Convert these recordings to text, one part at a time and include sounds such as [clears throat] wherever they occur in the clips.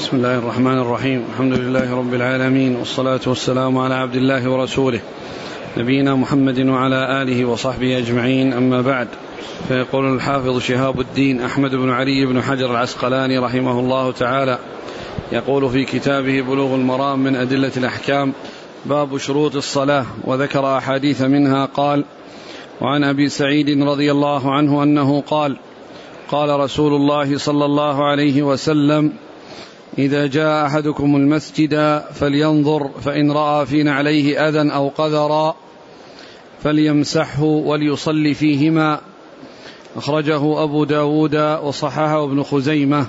بسم الله الرحمن الرحيم. الحمد لله رب العالمين والصلاة والسلام على عبد الله ورسوله نبينا محمد وعلى آله وصحبه أجمعين. أما بعد فيقول الحافظ شهاب الدين أحمد بن علي بن حجر العسقلاني رحمه الله تعالى يقول في كتابه بلوغ المرام من أدلة الأحكام باب شروط الصلاة وذكر أحاديث منها قال وعن أبي سعيد رضي الله عنه أنه قال قال رسول الله صلى الله عليه وسلم إذا جاء أحدكم المسجد فلينظر فإن رأى في نعليه أذى أو قذرا فليمسحه وليصلي فيهما. أخرجه أبو داود وصححه ابن خزيمة.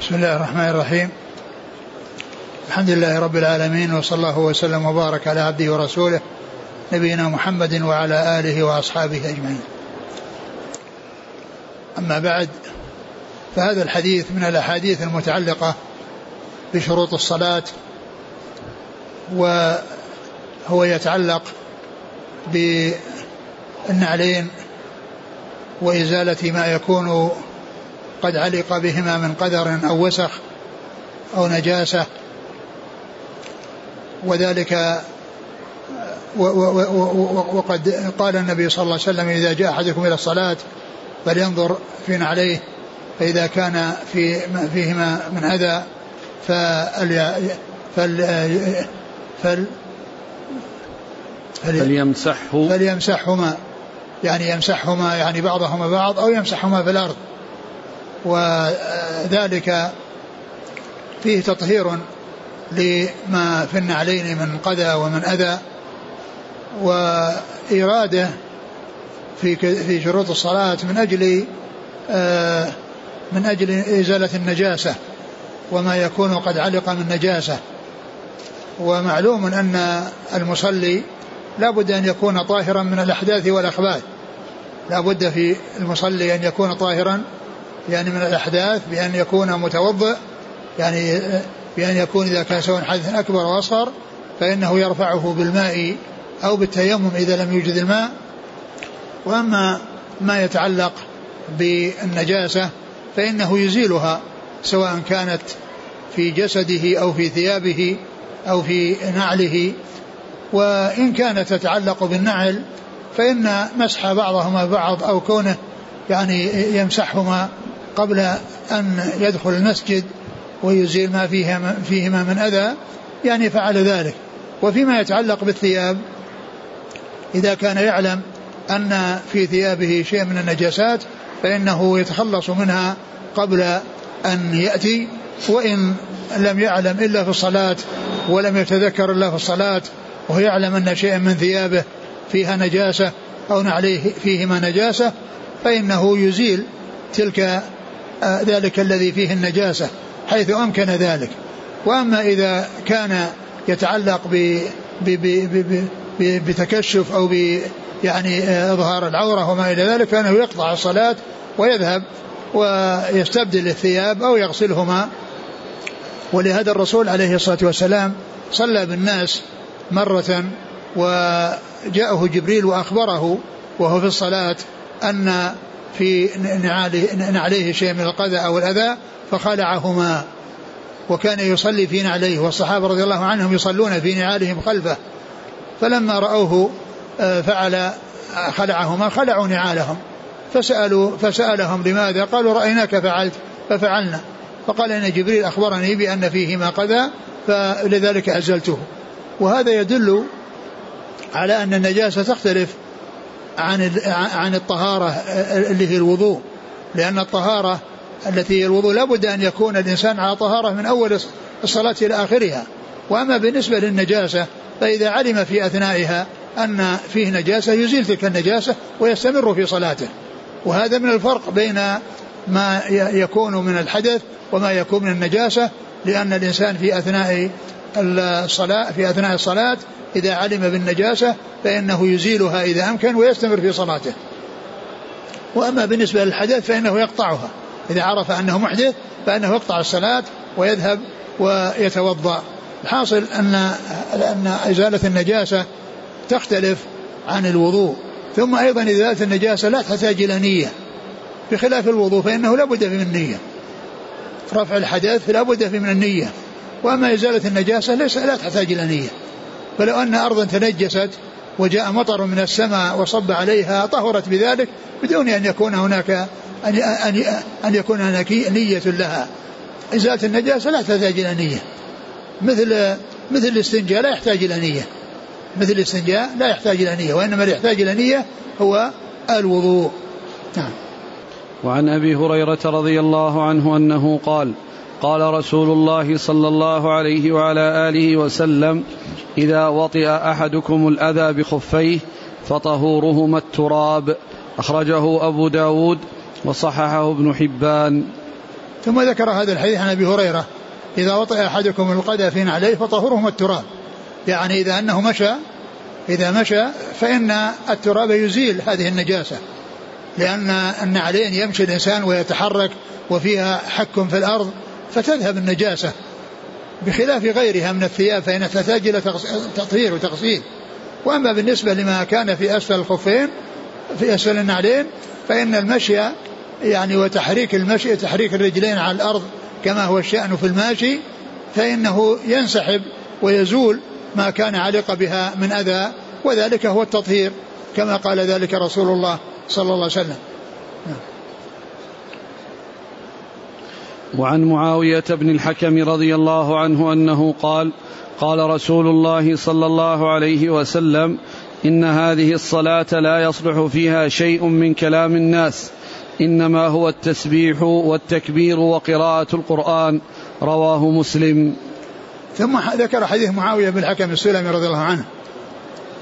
بسم الله الرحمن الرحيم. الحمد لله رب العالمين وصلى الله وسلم وبارك على عبده ورسوله نبينا محمد وعلى آله وأصحابه أجمعين. أما بعد فهذا الحديث من الأحاديث المتعلقة بشروط الصلاة وهو يتعلق بالنعلين وإزالة ما يكون قد علق بهما من قدر أو وسخ أو نجاسة وذلك وقد قال النبي صلى الله عليه وسلم إذا جاء أحدكم إلى الصلاة فلينظر في نعليه فإذا كان في فيهما من أذى فل فل فل فليمسحه. فليمسحهما. يعني يمسحهما يعني بعضهما بعض أو يمسحهما في الأرض. وذلك فيه تطهير لما في النعلين من قذى ومن أذى. وإراده في في شروط الصلاة من أجل آه من أجل إزالة النجاسة وما يكون قد علق من نجاسة. ومعلوم أن المصلي لا بد أن يكون طاهرا من الأحداث والأخباث لا بد في المصلي أن يكون طاهرا يعني من الأحداث بأن يكون متوضئ يعني بأن يكون إذا كان سواء حدث أكبر أو أصغر فإنه يرفعه بالماء أو بالتيمم إذا لم يوجد الماء. وأما ما يتعلق بالنجاسة فإنه يزيلها سواء كانت في جسده أو في ثيابه أو في نعله. وإن كانت تتعلق بالنعل فإن مسح بعضهما بعض أو كونه يعني يمسحهما قبل أن يدخل المسجد ويزيل ما فيها فيهما من أذى يعني فعل ذلك. وفيما يتعلق بالثياب إذا كان يعلم أن في ثيابه شيء من النجاسات فإنه يتخلص منها قبل أن يأتي وإن لم يعلم إلا في الصلاة ولم يتذكر إلا في الصلاة وهو يعلم أن شيئا من ثيابه فيها نجاسة أو عليه فيهما نجاسة فإنه يزيل تلك آه، ذلك الذي فيه النجاسة حيث أمكن ذلك. وأما إذا كان يتعلق ب بتكشف أو ب يعني آه، إظهار العورة وما إلى ذلك فإنه يقطع الصلاة ويذهب ويستبدل الثياب أو يغسلهما. ولهذا الرسول عليه الصلاة والسلام صلى بالناس مرة وجاءه جبريل وأخبره وهو في الصلاة أن في نعليه شيء من القذى أو الأذى فخلعهما. وكان يصلي في نعليه والصحابة رضي الله عنهم يصلون في نعالهم خلفه. فلما رأوه آه، فعل خلعهما خلعوا نعالهم. فسألوا فسألهم لماذا؟ قالوا رأيناك فعلت ففعلنا. فقال إن جبريل أخبرني بأن فيهما قذى فلذلك أزلته وهذا يدل على أن النجاسة تختلف عن عن الطهارة اللي هي الوضوء. لأن الطهارة التي هي الوضوء لابد أن يكون الإنسان على طهارة من أول الصلاة إلى آخرها. وأما بالنسبة للنجاسة فإذا علم في أثنائها أن فيه نجاسة يزيل تلك النجاسة ويستمر في صلاته. وهذا من الفرق بين ما يكون من الحدث وما يكون من النجاسة لأن الإنسان في أثناء الصلاة في أثناء الصلاة إذا علم بالنجاسة فإنه يزيلها إذا أمكن ويستمر في صلاته. وأما بالنسبة للحدث فإنه يقطعها. إذا عرف أنه محدث فإنه يقطع الصلاة ويذهب ويتوضأ. الحاصل أن أن إزالة النجاسة تختلف عن الوضوء. ثم أيضا إزالة النجاسة لا تحتاج إلى نية. بخلاف الوضوء فإنه لا بد من نية رفع الحدث فلا بد من النية. وأما إزالة النجاسة ليس لا تحتاج إلى نية. فلو أن أرضا تنجست وجاء مطر من السماء وصب عليها طهرت بذلك بدون أن يكون هناك أن أن يكون هناك نية لها. إزالة النجاسة لا تحتاج إلى نية. مثل مثل الاستنجاء لا يحتاج إلى نية. مثل الاستنجاء لا يحتاج إلى نية وإنما اللي يحتاج إلى نية هو الوضوء. نعم. وعن أبي هريرة رضي الله عنه أنه قال قال رسول الله صلى الله عليه وعلى آله وسلم إذا وطئ أحدكم الأذى بخفيه فطهورهما التراب أخرجه أبو داود وصححه ابن حبان. ثم ذكر هذا الحديث عن أبي هريرة. إذا وطئ أحدكم القدى في عليه فطهورهما التراب. يعني إذا أنه مشى إذا مشى فإن التراب يزيل هذه النجاسة. لأن النعلين يمشي الإنسان ويتحرك وفيها حك في الأرض فتذهب النجاسة. بخلاف غيرها من الثياب فإنها تحتاج إلى تطهير وتغسيل. وأما بالنسبة لما كان في أسفل الخفين في أسفل النعلين فإن المشي يعني وتحريك المشي تحريك الرجلين على الأرض كما هو الشأن في الماشي فإنه ينسحب ويزول ما كان علق بها من أذى وذلك هو التطهير كما قال ذلك رسول الله صلى الله عليه وسلم. وعن معاوية بن الحكم رضي الله عنه أنه قال قال رسول الله صلى الله عليه وسلم إن هذه الصلاة لا يصلح فيها شيء من كلام الناس إنما هو التسبيح والتكبير وقراءة القرآن. رواه مسلم. ثم ذكر حديث معاوية بن الحكم السلمي رضي الله عنه.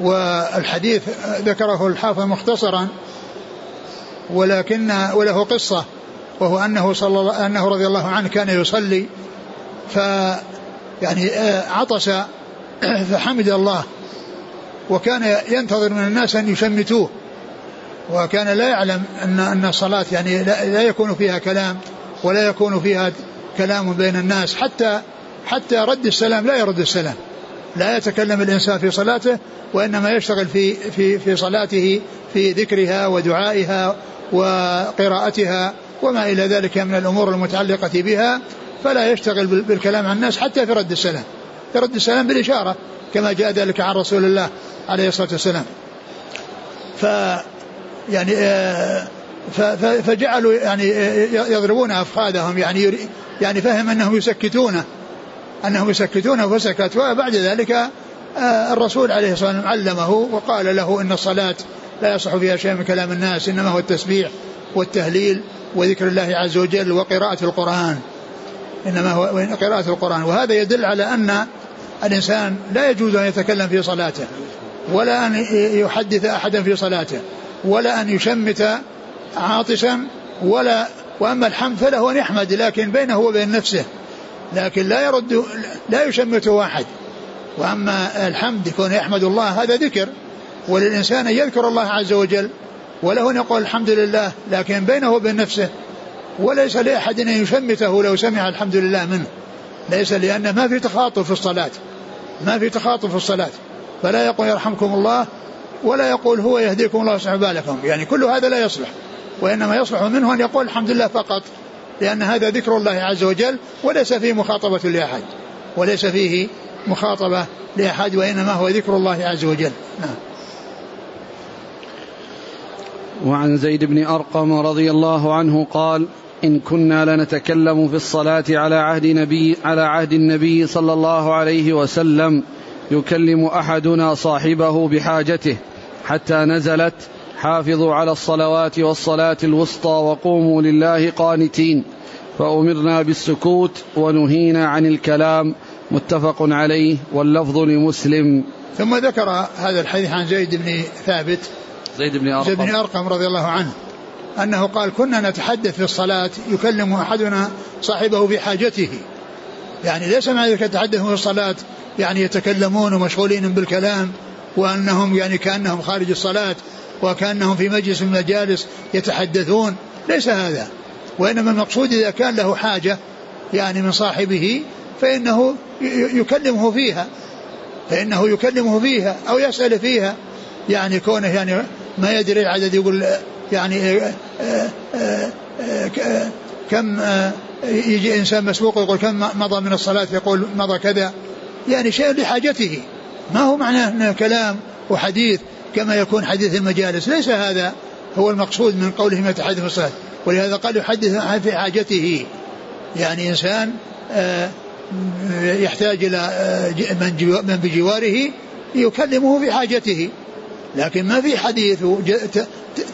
والحديث ذكره الحافظ مختصرا ولكن وله قصة وهو أنه صلى الله أنه رضي الله عنه كان يصلي ف يعني آه، عطس فحمد الله وكان ينتظر من الناس أن يشمتوه. وكان لا يعلم أن أن الصلاة يعني لا يكون فيها كلام ولا يكون فيها كلام بين الناس. حتى حتى رد السلام لا يرد السلام. لا يتكلم الإنسان في صلاته وإنما يشتغل في في في صلاته في ذكرها ودعائها وقراءتها وما إلى ذلك من الأمور المتعلقة بها. فلا يشتغل بالكلام عن الناس حتى في رد السلام. في رد السلام بالإشارة كما جاء ذلك عن رسول الله عليه الصلاة والسلام. ف يعني آه، فجعلوا يعني آه، يضربون أفخاذهم يعني يعني فهم أنهم يسكتونه. أنهم يسكتونه فسكت. وبعد ذلك آه، الرسول عليه الصلاة والسلام علمه وقال له إن الصلاة لا يصح فيها شيء من كلام الناس إنما هو التسبيح والتهليل وذكر الله عز وجل وقراءة القرآن. إنما هو قراءة القرآن. وهذا يدل على أن الإنسان لا يجوز أن يتكلم في صلاته ولا أن يحدث أحدا في صلاته. ولا أن يشمت عاطسا ولا وأما الحمد فله أن يحمد لكن بينه وبين نفسه لكن لا يرد لا يشمته أحد وأما الحمد يكون يحمد الله هذا ذكر وللإنسان أن يذكر الله عز وجل وله أن يقول الحمد لله لكن بينه وبين نفسه وليس لأحد أن يشمته لو سمع الحمد لله منه. ليس لأن ما في تخاطب في الصلاة ما في تخاطب في الصلاة. فلا يقول يرحمكم الله ولا يقول هو يهديكم الله ويصلح بالكم. يعني كل هذا لا يصلح وإنما يصلح منه أن يقول الحمد لله فقط لأن هذا ذكر الله عز وجل وليس فيه مخاطبة لأحد وليس فيه مخاطبة لأحد وإنما هو ذكر الله عز وجل. نعم. وعن زيد بن أرقم رضي الله عنه قال إن كنا لنتكلم في الصلاة على عهد نبي على عهد النبي صلى الله عليه وسلم يكلم أحدنا صاحبه بحاجته. حتى نزلت حافظوا على الصلوات والصلاة الوسطى وقوموا لله قانتين. فأمرنا بالسكوت ونهينا عن الكلام. متفق عليه واللفظ لمسلم. ثم ذكر هذا الحديث عن زيد بن ثابت. زيد بن أرقم. زيد بن أرقم رضي الله عنه أنه قال كنا نتحدث في الصلاة يكلم أحدنا صاحبه في حاجته. يعني ليس معنى ذلك يتحدثون في الصلاة يعني يتكلمون ومشغولين بالكلام. وأنهم يعني كأنهم خارج الصلاة وكأنهم في مجلس من المجالس يتحدثون. ليس هذا. وإنما المقصود إذا كان له حاجة يعني من صاحبه فإنه يكلمه فيها. فإنه يكلمه فيها أو يسأل فيها. يعني كونه يعني ما يدري العدد يقول يعني آه، آه، آه، كم يجي إنسان مسبوق يقول كم مضى من الصلاة؟ يقول مضى كذا. يعني شيء لحاجته. ما هو معناه أنه كلام وحديث كما يكون حديث المجالس؟ ليس هذا هو المقصود من قوله ما يتحدث في الصلاة. ولهذا قال يحدث في حاجته. يعني إنسان آه، يحتاج إلى آه، من بجواره يكلمه في حاجته. لكن ما في حديث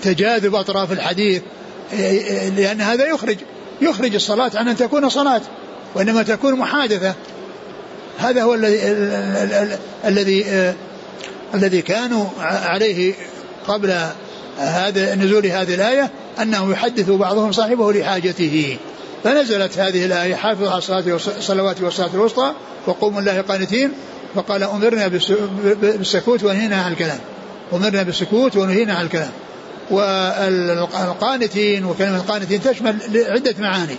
تجاذب أطراف الحديث آه، لأن هذا يخرج يخرج الصلاة عن أن تكون صلاة وإنما تكون محادثة. هذا هو الذي الذي الذي كانوا عليه قبل هذا نزول هذه الآية أنه يحدث بعضهم صاحبه لحاجته. فنزلت هذه الآية حافظ على الصلاة والصلوات والصلاة الوسطى وقوموا الله قانتين فقال أمرنا بالسكوت ونهينا عن الكلام. أمرنا بالسكوت ونهينا عن الكلام. والقانتين وكلمة القانتين تشمل عدة معاني.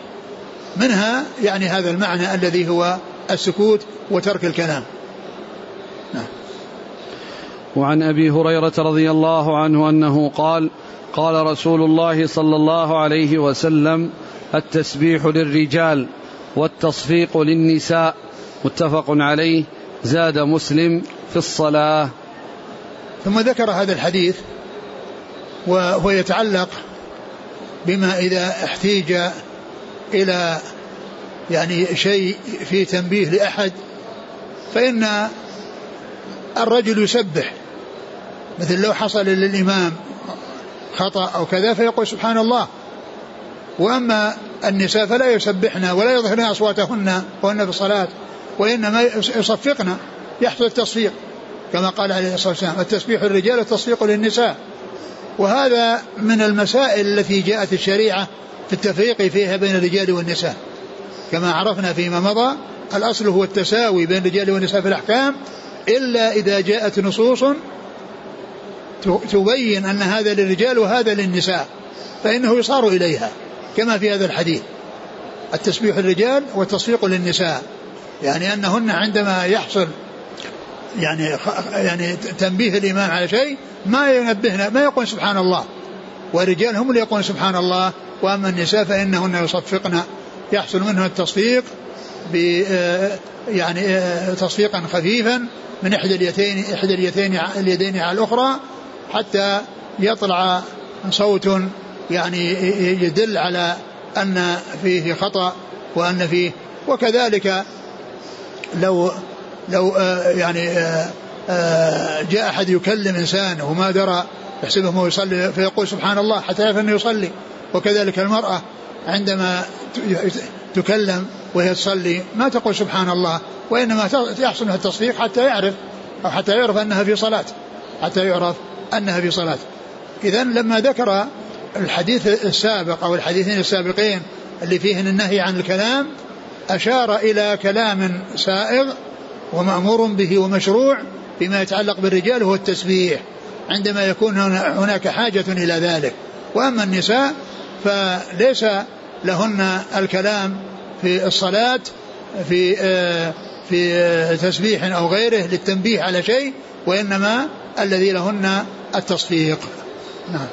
منها يعني هذا المعنى الذي هو السكوت وترك الكلام. نعم. وعن أبي هريرة رضي الله عنه أنه قال قال رسول الله صلى الله عليه وسلم التسبيح للرجال والتصفيق للنساء. متفق عليه. زاد مسلم في الصلاة. ثم ذكر هذا الحديث وهو يتعلق بما إذا احتيج إلى يعني شيء في تنبيه لأحد فإن الرجل يسبح مثل لو حصل للإمام خطأ أو كذا فيقول سبحان الله. وأما النساء فلا يسبحن ولا يظهرن أصواتهن وهن في الصلاة وإنما يصفقن يحصل التصفيق كما قال عليه الصلاة والسلام التسبيح للرجال والتصفيق للنساء. وهذا من المسائل التي جاءت الشريعة في التفريق فيها بين الرجال والنساء. كما عرفنا فيما مضى الأصل هو التساوي بين الرجال والنساء في الأحكام إلا إذا جاءت نصوص تبين أن هذا للرجال وهذا للنساء فإنه يصار إليها كما في هذا الحديث. التسبيح للرجال والتصفيق للنساء يعني أنهن عندما يحصل يعني يعني تنبيه الإمام على شيء ما ينبهنا ما يقول سبحان الله. والرجال هم اللي يقولون سبحان الله وأما النساء فإنهن يصفقن يحصل منهن التصفيق ب يعني تصفيقا خفيفا من إحدى اليدين إحدى اليدين اليدين على الأخرى حتى يطلع صوت يعني يدل على أن فيه خطأ وأن فيه وكذلك لو لو آه، يعني آه، آه، جاء أحد يكلم إنسان وما درى يحسبه يصلي فيقول سبحان الله حتى يعرف أنه يصلي وكذلك المرأة عندما تكلم وهي تصلي ما تقول سبحان الله وإنما يحصل لها التصفيق حتى يعرف أو حتى يعرف أنها في صلاة حتى يعرف أنها في صلاة. إذا لما ذكر الحديث السابق أو الحديثين السابقين اللي فيهن النهي عن الكلام أشار إلى كلام سائغ ومأمور به ومشروع فيما يتعلق بالرجال وهو التسبيح عندما يكون هناك حاجة إلى ذلك. وأما النساء فليس لهن الكلام في الصلاة في آه، في تسبيح أو غيره للتنبيه على شيء وإنما الذي لهن التصفيق نعم.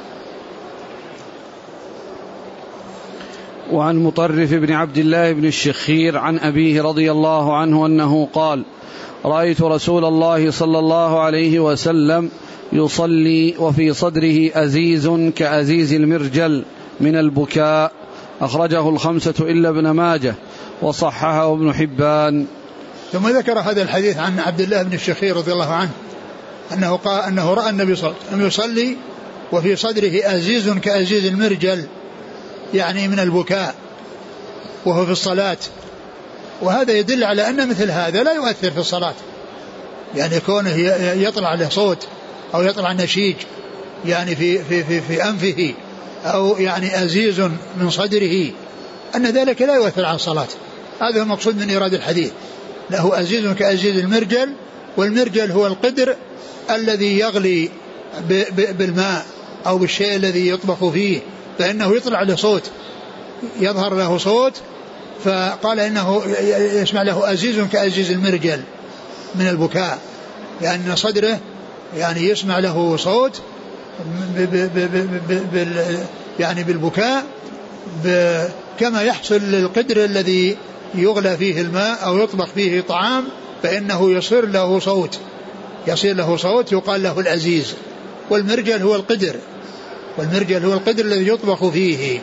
وعن مطرف بن عبد الله بن الشخير عن أبيه رضي الله عنه أنه قال رأيت رسول الله صلى الله عليه وسلم يصلي وفي صدره أزيز كأزيز المرجل من البكاء أخرجه الخمسة إلا ابن ماجه وصححه ابن حبان. ثم ذكر هذا الحديث عن عبد الله بن الشخير رضي الله عنه أنه قال أنه رأى النبي صلى الله عليه وسلم يصلي وفي صدره أزيز كأزيز المرجل يعني من البكاء وهو في الصلاة. وهذا يدل على أن مثل هذا لا يؤثر في الصلاة. يعني كونه يطلع له صوت أو يطلع نشيج يعني في في في, في أنفه. أو يعني أزيز من صدره أن ذلك لا يؤثر على الصلاة. هذا هو المقصود من إيراد الحديث. له أزيز كأزيز المرجل والمرجل هو القدر الذي يغلي بالماء أو بالشيء الذي يطبخ فيه فإنه يطلع له صوت يظهر له صوت فقال إنه يسمع له أزيز كأزيز المرجل من البكاء لأن صدره يعني يسمع له صوت يعني بالبكاء كما يحصل للقدر الذي يغلى فيه الماء أو يطبخ فيه طعام فإنه يصير له صوت. يصير له صوت يقال له العزيز. والمرجل هو القدر. والمرجل هو القدر الذي يطبخ فيه.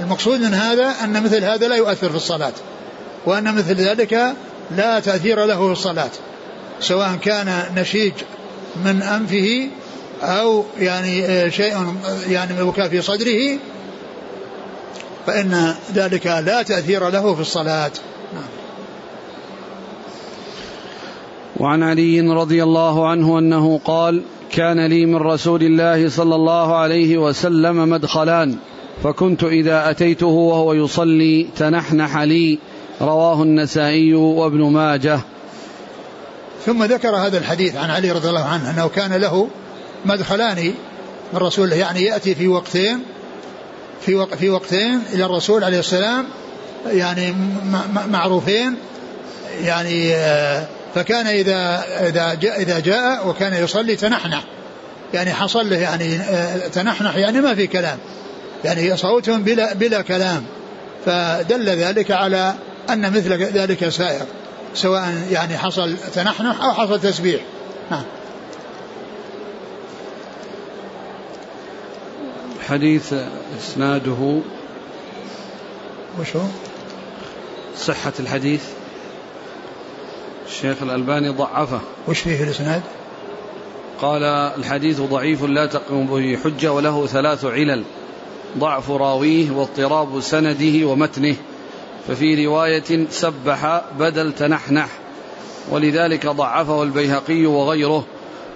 المقصود من هذا أن مثل هذا لا يؤثر في الصلاة وأن مثل ذلك لا تأثير له في الصلاة سواء كان نشيج من أنفه أو يعني شيء يعني بكاء في صدره فإن ذلك لا تأثير له في الصلاة نعم. وعن علي رضي الله عنه أنه قال كان لي من رسول الله صلى الله عليه وسلم مدخلان فكنت إذا أتيته وهو يصلي تنحنح لي رواه النسائي وابن ماجه ثم ذكر هذا الحديث عن علي رضي الله عنه أنه كان له مدخلان من رسول الله. يعني يأتي في وقتين في في وقتين إلى الرسول عليه السلام يعني معروفين. يعني آه، فكان إذا إذا جاء إذا جاء وكان يصلي تنحنح. يعني حصل له يعني آه، تنحنح يعني ما في كلام. يعني صوتهم بلا بلا كلام. فدل ذلك على أن مثل ذلك سائر سواء يعني حصل تنحنح أو حصل تسبيح. نعم. حديث إسناده وشو؟ صحة الحديث. الشيخ الألباني ضعفه. وش فيه الإسناد؟ قال الحديث ضعيف لا تقوم به حجة وله ثلاث علل. ضعف راويه واضطراب سنده ومتنه. ففي رواية سبح بدل تنحنح. ولذلك ضعفه البيهقي وغيره.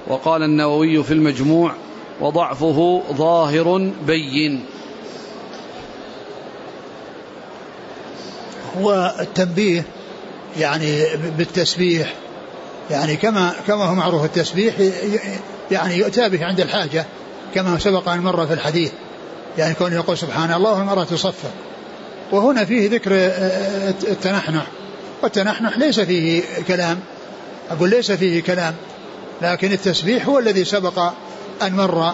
وقال النووي في المجموع وضعفه ظاهر بين. هو التنبيه يعني بالتسبيح يعني كما كما هو معروف التسبيح يعني يؤتى به عند الحاجة كما سبق أن مر في الحديث يعني كون يقول سبحان الله والمرأة تصفى. وهنا فيه ذكر التنحنح. والتنحنح ليس فيه كلام أقول ليس فيه كلام لكن التسبيح هو الذي سبق أن مر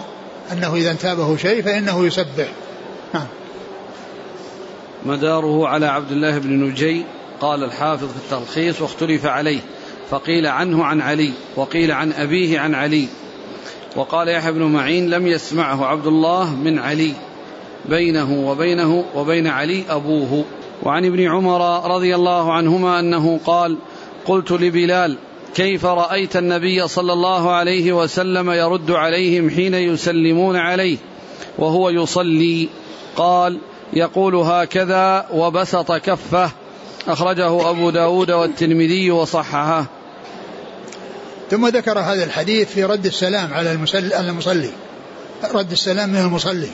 أنه إذا انتابه شيء فإنه يسبح. نعم. مداره على عبد الله بن نجي قال الحافظ في التلخيص واختلف عليه فقيل عنه عن علي وقيل عن أبيه عن علي. وقال يحيى بن معين لم يسمعه عبد الله من علي. بينه وبينه وبين علي أبوه. وعن ابن عمر رضي الله عنهما أنه قال قلت لبلال كيف رأيت النبي صلى الله عليه وسلم يرد عليهم حين يسلمون عليه وهو يصلي؟ قال يقول هكذا وبسط كفه. أخرجه أبو داود والترمذي وصححه. ثم ذكر هذا الحديث في رد السلام على المصلي. رد السلام من المصلي.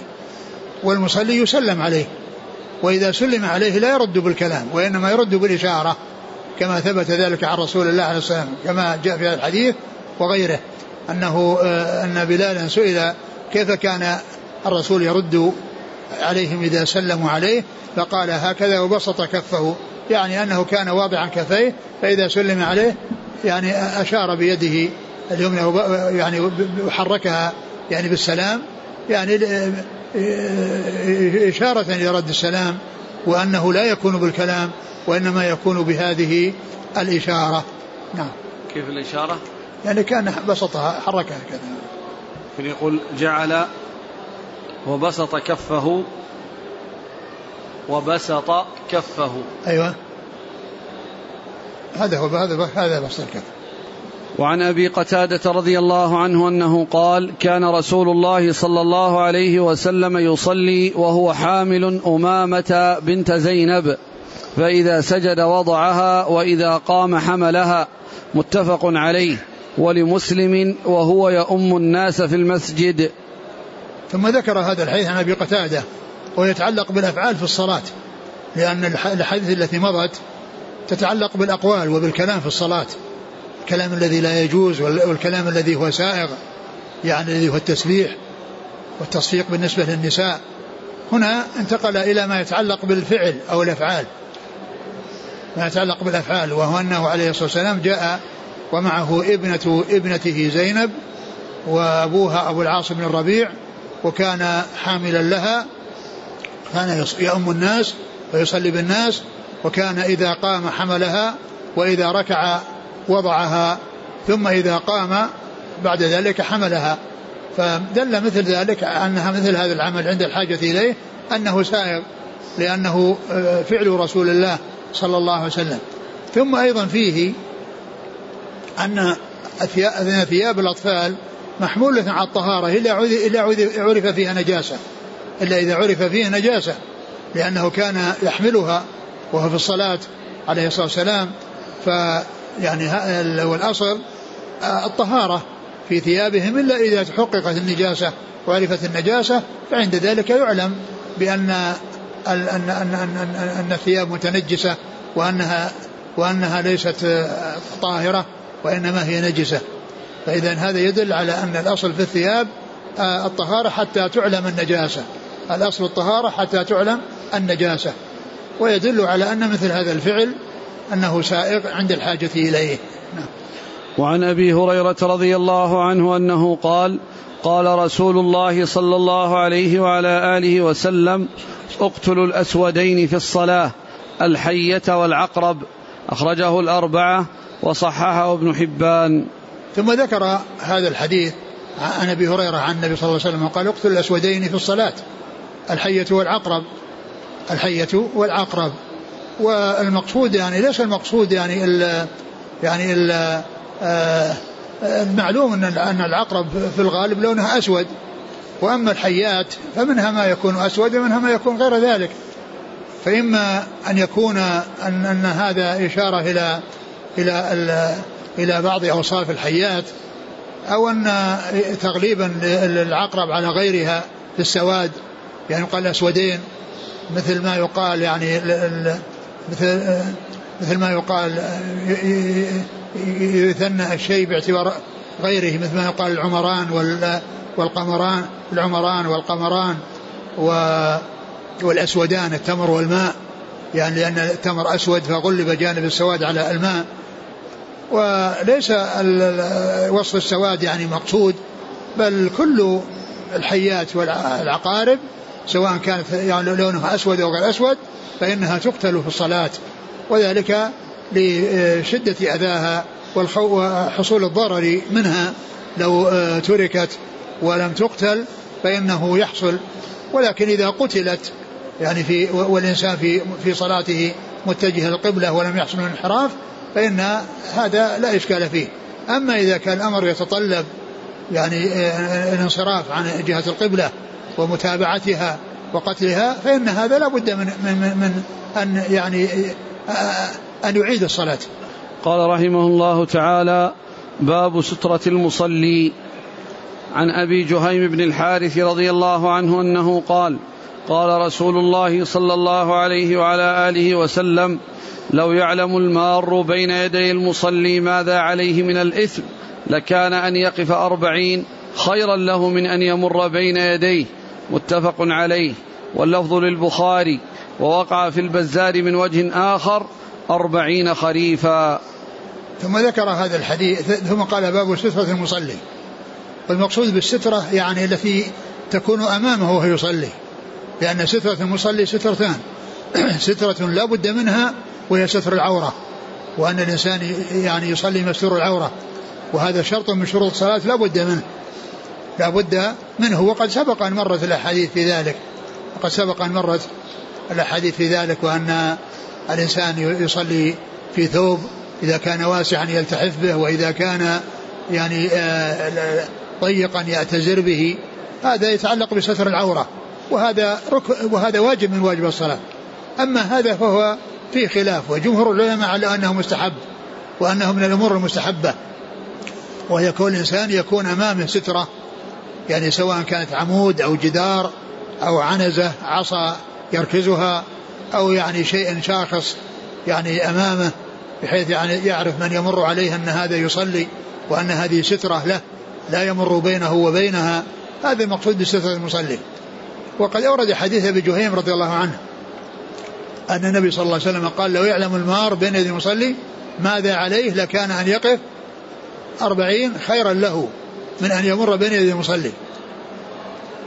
والمصلي يسلم عليه. وإذا سلم عليه لا يرد بالكلام وإنما يرد بالإشارة. كما ثبت ذلك عن رسول الله عليه الصلاة والسلام كما جاء في هذا الحديث وغيره أنه آه، أن بلالا سئل كيف كان الرسول يرد عليهم إذا سلموا عليه فقال هكذا وبسط كفه يعني أنه كان واضعا كفيه فإذا سلم عليه يعني أشار بيده اليمنى يعني وحركها يعني بالسلام يعني إشارة إلى رد السلام وأنه لا يكون بالكلام وإنما يكون بهذه الإشارة. نعم. كيف الإشارة؟ يعني كان بسطها حركها كذا يقول جعل وبسط كفه وبسط كفه. أيوة. هذا هو هذا هذا بسط الكف. وعن أبي قتادة رضي الله عنه أنه قال كان رسول الله صلى الله عليه وسلم يصلي وهو حامل أمامة بنت زينب فإذا سجد وضعها وإذا قام حملها متفق عليه. ولمسلم وهو يؤم الناس في المسجد. ثم ذكر هذا الحديث عن أبي قتادة ويتعلق بالأفعال في الصلاة لأن الحديث التي مضت تتعلق بالأقوال وبالكلام في الصلاة. الكلام الذي لا يجوز والكلام الذي هو سائغ يعني الذي هو التسبيح والتصفيق بالنسبة للنساء. هنا انتقل إلى ما يتعلق بالفعل أو الأفعال. ما يتعلق بالأفعال وهو أنه عليه الصلاة والسلام جاء ومعه ابنة ابنته زينب وأبوها أبو العاص بن الربيع وكان حاملا لها. كان يؤم الناس ويصلي بالناس وكان إذا قام حملها وإذا ركع وضعها ثم إذا قام بعد ذلك حملها. فدل مثل ذلك أنها مثل هذا العمل عند الحاجة إليه أنه سائغ لأنه آه، فعل رسول الله صلى الله عليه وسلم. ثم أيضا فيه أن ثياب الأطفال محمولة على الطهارة إلا عرف فيها نجاسة. إلا إذا عرف فيها نجاسة لأنه كان يحملها وهو في الصلاة عليه الصلاة والسلام. فيعني والأصل آه، الطهارة في ثيابهم إلا إذا تحققت النجاسة وعرفت النجاسة فعند ذلك يعلم بأن أن أن أن, أن الثياب متنجسة وأنها وأنها ليست آه، طاهرة وإنما هي نجسة. فإذا هذا يدل على أن الأصل في الثياب آه، الطهارة حتى تعلم النجاسة. الأصل الطهارة حتى تعلم النجاسة. ويدل على أن مثل هذا الفعل أنه سائغ عند الحاجة إليه. نعم. وعن أبي هريرة رضي الله عنه أنه قال قال رسول الله صلى الله عليه وعلى آله وسلم اقتلوا الأسودين في الصلاة الحية والعقرب. أخرجه الأربعة وصححه ابن حبان. ثم ذكر هذا الحديث عن أبي هريرة عن النبي صلى الله عليه وسلم قال اقتل الأسودين في الصلاة الحية والعقرب. الحية والعقرب. والمقصود يعني ليس المقصود يعني ال يعني ال آه، المعلوم أن أن العقرب في الغالب لونها أسود. وأما الحيات فمنها ما يكون أسود ومنها ما يكون غير ذلك. فإما أن يكون أن أن هذا إشارة إلى إلى إلى بعض أوصاف الحيات أو أن تغليبا العقرب على غيرها في السواد يعني يقال أسودين مثل ما يقال يعني مثل مثل ما يقال يثنى الشيء باعتبار غيره مثل ما يقال العمران والقمران العمران والقمران والأسودان التمر والماء. يعني لأن التمر أسود فغلب جانب السواد على الماء. وليس وصف السواد يعني مقصود بل كل الحيات والعقارب سواء كانت يعني لونها أسود أو غير أسود فإنها تقتل في الصلاة وذلك لشدة أذاها وحصول الضرر منها لو آه، تركت ولم تقتل فإنه يحصل. ولكن إذا قتلت يعني في والإنسان في في صلاته متجه القبله ولم يحصل من انحراف فإن هذا لا إشكال فيه. أما إذا كان الأمر يتطلب يعني آه، الانصراف عن جهة القبلة ومتابعتها وقتلها فإن هذا لا بد من, من, من أن يعني آه، أن يعيد الصلاة. قال رحمه الله تعالى باب سترة المصلي. عن أبي جهيم بن الحارث رضي الله عنه أنه قال قال رسول الله صلى الله عليه وعلى آله وسلم لو يعلم المار بين يدي المصلي ماذا عليه من الإثم لكان أن يقف أربعين خيرا له من أن يمر بين يديه. متفق عليه. واللفظ للبخاري ووقع في البزار من وجه آخر أربعين خريفا. ثم ذكر هذا الحديث ثم قال باب سترة المصلي. والمقصود بالسترة يعني التي تكون أمامه وهو يصلي. لأن سترة المصلي سترتان. [clears throat] سترة لا بد منها وهي ستر العورة. وأن الإنسان يعني يصلي مستور العورة. وهذا شرط من شروط الصلاة لا بد منه. لا بد منه. وقد سبق أن مرت الأحاديث في ذلك. وقد سبق أن مرت الأحاديث في ذلك وأن الإنسان يصلي في ثوب إذا كان واسعا يلتحف به وإذا كان يعني آه، ضيقا يعتزر به. هذا يتعلق بستر العورة. وهذا رك وهذا واجب من واجب الصلاة. أما هذا فهو في خلاف. وجمهور العلماء على أنه مستحب وأنه من الأمور المستحبة. وهي كون الإنسان يكون أمامه سترة. يعني سواء كانت عمود أو جدار أو عنزة عصا يركزها أو يعني شيء شاخص يعني أمامه بحيث يعني يعرف من يمر عليه أن هذا يصلي وأن هذه سترة له لا يمر بينه وبينها. هذا المقصود بسترة المصلي. وقد أورد حديث أبي جهيم رضي الله عنه أن النبي صلى الله عليه وسلم قال لو يعلم المار بين يدي المصلي ماذا عليه لكان أن يقف أربعين خيرا له. من أن يمر بين يدي المصلي.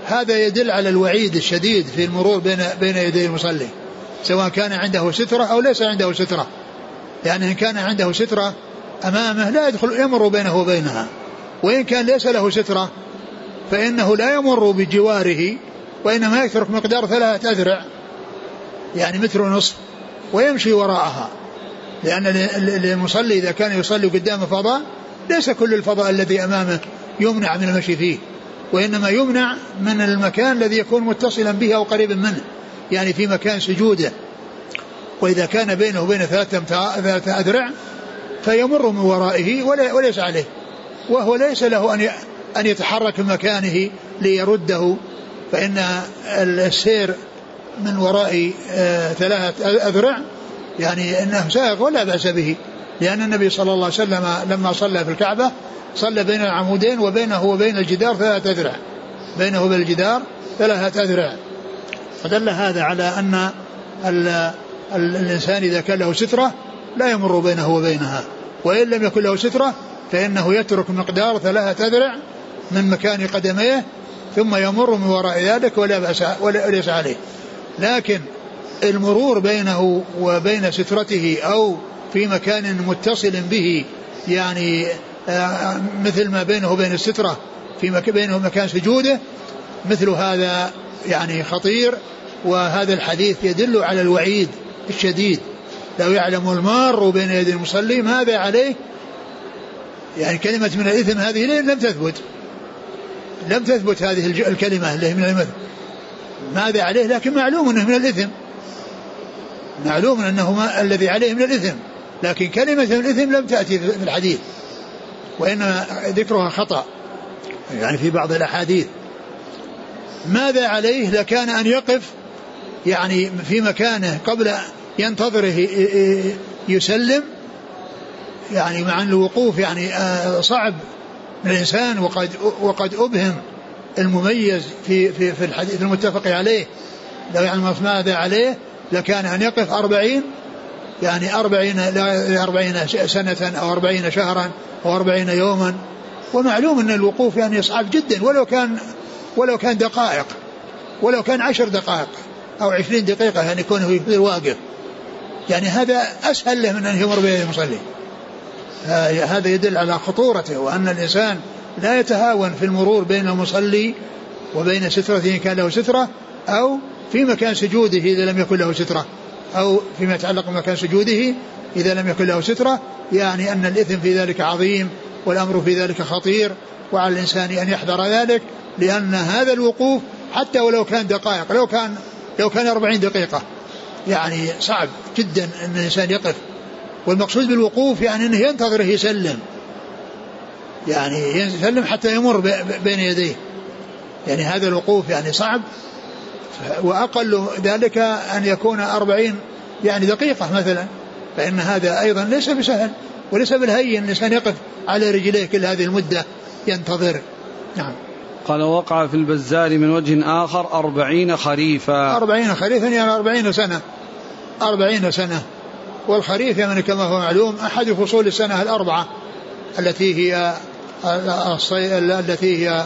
هذا يدل على الوعيد الشديد في المرور بين بين يدي المصلي. سواء كان عنده سترة أو ليس عنده سترة. يعني إن كان عنده سترة أمامه لا يدخل يمر بينه وبينها. وإن كان ليس له سترة فإنه لا يمر بجواره وإنما يترك مقدار ثلاثة أذرع يعني متر ونصف ويمشي وراءها. لأن المصلي إذا كان يصلي قدام فضاء ليس كل الفضاء الذي أمامه. يمنع من المشي فيه وإنما يمنع من المكان الذي يكون متصلا به أو قريبا منه يعني في مكان سجوده. وإذا كان بينه وبين ثلاثة أذرع فيمر من ورائه وليس عليه. وهو ليس له أن أن يتحرك من مكانه ليرده فإن السير من وراء آه، ثلاثة أذرع يعني أنه سائغ ولا بأس به. لأن النبي صلى الله عليه وسلم لما صلى في الكعبة صلى بين العمودين وبينه وبين الجدار ثلاثة أذرع بينه وبين الجدار ثلاثة أذرع فدل هذا على أن الإنسان إذا كان له سترة لا يمر بينه وبينها. وإن لم يكن له سترة فإنه يترك مقدار ثلاثة أذرع من مكان قدميه ثم يمر من وراء ذلك ولا بأس وليس عليه. لكن المرور بينه وبين سترته أو في مكان متصل به يعني آه، مثل ما بينه وبين السترة في بينه مكان سجوده مثل هذا يعني خطير وهذا الحديث يدل على الوعيد الشديد. لو يعلم المار بين يدي المصلي ماذا عليه؟ يعني كلمة من الإثم هذه لم تثبت؟ لم تثبت هذه الكلمة اللي من الإثم. ماذا عليه؟ لكن معلوم أنه من الإثم. معلوم أنه ما الذي عليه من الإثم. لكن كلمة الإثم لم تأتي في الحديث وإنما ذكرها خطأ يعني في بعض الأحاديث. ماذا عليه؟ لكان أن يقف يعني في مكانه قبل ينتظره يسلم يعني مع أن الوقوف يعني آه، صعب الإنسان وقد وقد أبهم المميز في في في الحديث المتفق عليه. لو يعلم ماذا عليه؟ لكان أن يقف أربعين يعني أربعين أربعين سنة أو أربعين شهرا أو أربعين يوما. ومعلوم أن الوقوف يعني صعب جدا ولو كان ولو كان دقائق ولو كان عشر دقائق أو عشرين دقيقة يعني يكون واقف. يعني هذا أسهل له من أن يمر بين المصلي. هذا يدل على خطورته وأن الإنسان لا يتهاون في المرور بين المصلي وبين سترة إن كان له سترة أو في مكان سجوده إذا لم يكن له سترة. أو فيما يتعلق بمكان سجوده إذا لم يكن له سترة يعني أن الإثم في ذلك عظيم والأمر في ذلك خطير وعلى الإنسان أن يحذر ذلك لأن هذا الوقوف حتى ولو كان دقائق لو كان لو كان أربعين دقيقة يعني صعب جدا أن الإنسان يقف. والمقصود بالوقوف يعني أنه ينتظره يسلم. يعني يسلم حتى يمر بين يديه. يعني هذا الوقوف يعني صعب وأقل ذلك أن يكون أربعين يعني دقيقة مثلا فإن هذا أيضا ليس بسهل وليس بالهين الإنسان يقف على رجليه كل هذه المدة ينتظر. نعم. قال وقع في البزار من وجه آخر أربعين خريفا. أربعين خريفا يعني أربعين سنة. أربعين سنة. والخريف يعني كما هو معلوم أحد فصول السنة الأربعة التي هي الصي... التي هي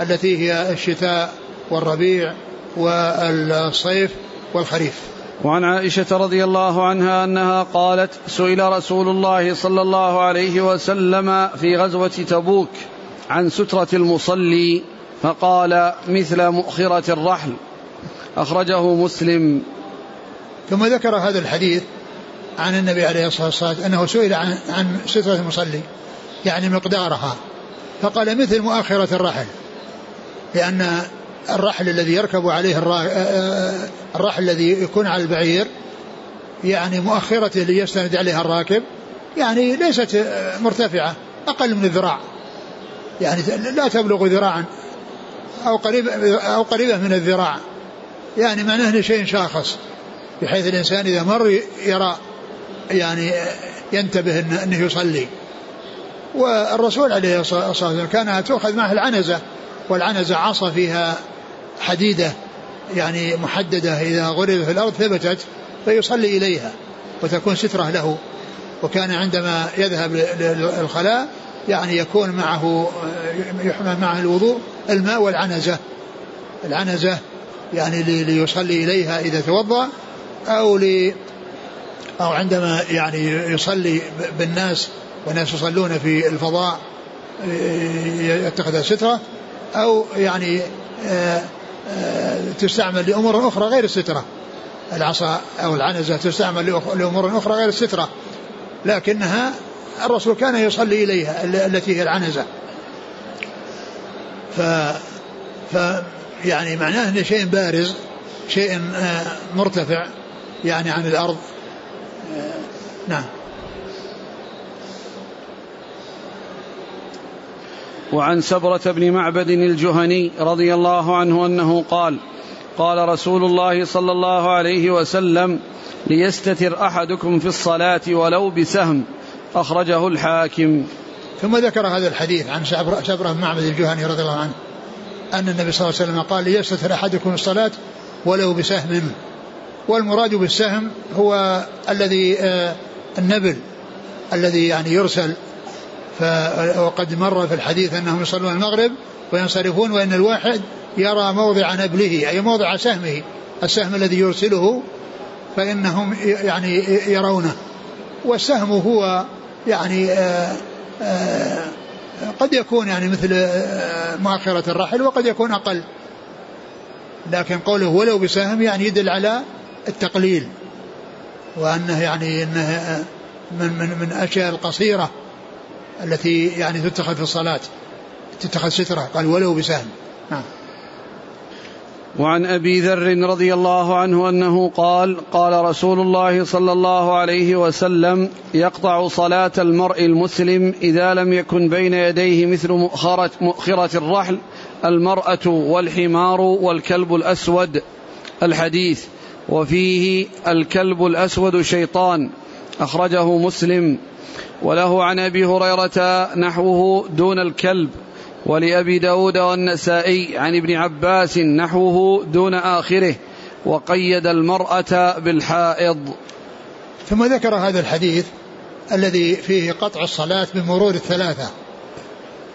التي هي الشتاء والربيع والصيف والخريف. وعن عائشة رضي الله عنها أنها قالت سئل رسول الله صلى الله عليه وسلم في غزوة تبوك عن سترة المصلي فقال مثل مؤخرة الرحل. أخرجه مسلم. ثم ذكر هذا الحديث عن النبي عليه الصلاة والسلام أنه سئل عن, عن سترة المصلي يعني مقدارها فقال مثل مؤخرة الرحل لأن الرحل الذي يركب عليه الرحل الذي يكون على البعير يعني مؤخرة اللي يستند عليها الراكب يعني ليست مرتفعة أقل من الذراع. يعني لا تبلغ ذراعا أو قريب أو قريبة من الذراع. يعني معناه شيء شاخص بحيث الإنسان إذا مر يرى يعني ينتبه أنه يصلي. والرسول عليه الصلاة والسلام كان تؤخذ معه العنزة والعنزة عصا فيها حديدة يعني محددة إذا غرب في الأرض ثبتت فيصلي إليها وتكون سترة له. وكان عندما يذهب للخلاء يعني يكون معه يحمل معه الوضوء الماء والعنزة. العنزة يعني ليصلي إليها إذا توضأ أو ل أو عندما يعني يصلي بالناس والناس يصلون في الفضاء يتخذ سترة أو يعني آه، تستعمل لأمور أخرى غير السترة. العصا أو العنزة تستعمل لأمور أخرى غير السترة. لكنها الرسول كان يصلي إليها التي هي العنزة. ف, ف يعني معناه أنه شيء بارز شيء آه، مرتفع يعني عن الأرض. نعم. وعن سبرة بن معبد الجهني رضي الله عنه أنه قال قال رسول الله صلى الله عليه وسلم ليستتر أحدكم في الصلاة ولو بسهم أخرجه الحاكم. ثم ذكر هذا الحديث عن سبرة بن معبد الجهني رضي الله عنه أن النبي صلى الله عليه وسلم قال ليستتر أحدكم الصلاة ولو بسهم والمراد بالسهم هو الذي آه، النبل الذي يعني يرسل وقد مر في الحديث أنهم يصلون المغرب وينصرفون وإن الواحد يرى موضع نبله أي موضع سهمه السهم الذي يرسله فإنهم يعني يرونه. والسهم هو يعني آآ آه، آآ آه، قد يكون يعني مثل آه، مؤخرة الرحل وقد يكون أقل. لكن قوله ولو بسهم يعني يدل على التقليل وأنه يعني أنه من من من الأشياء القصيرة. التي يعني تتخذ في الصلاة تتخذ سترة. قال ولو بسهم. نعم. وعن أبي ذر رضي الله عنه أنه قال قال رسول الله صلى الله عليه وسلم يقطع صلاة المرء المسلم إذا لم يكن بين يديه مثل مؤخره مؤخرة الرحل المرأة والحمار والكلب الأسود. الحديث وفيه الكلب الأسود شيطان. أخرجه مسلم. وله عن أبي هريرة نحوه دون الكلب ولأبي داود والنسائي عن ابن عباس نحوه دون آخره وقيد المرأة بالحائض. ثم ذكر هذا الحديث الذي فيه قطع الصلاة بمرور الثلاثة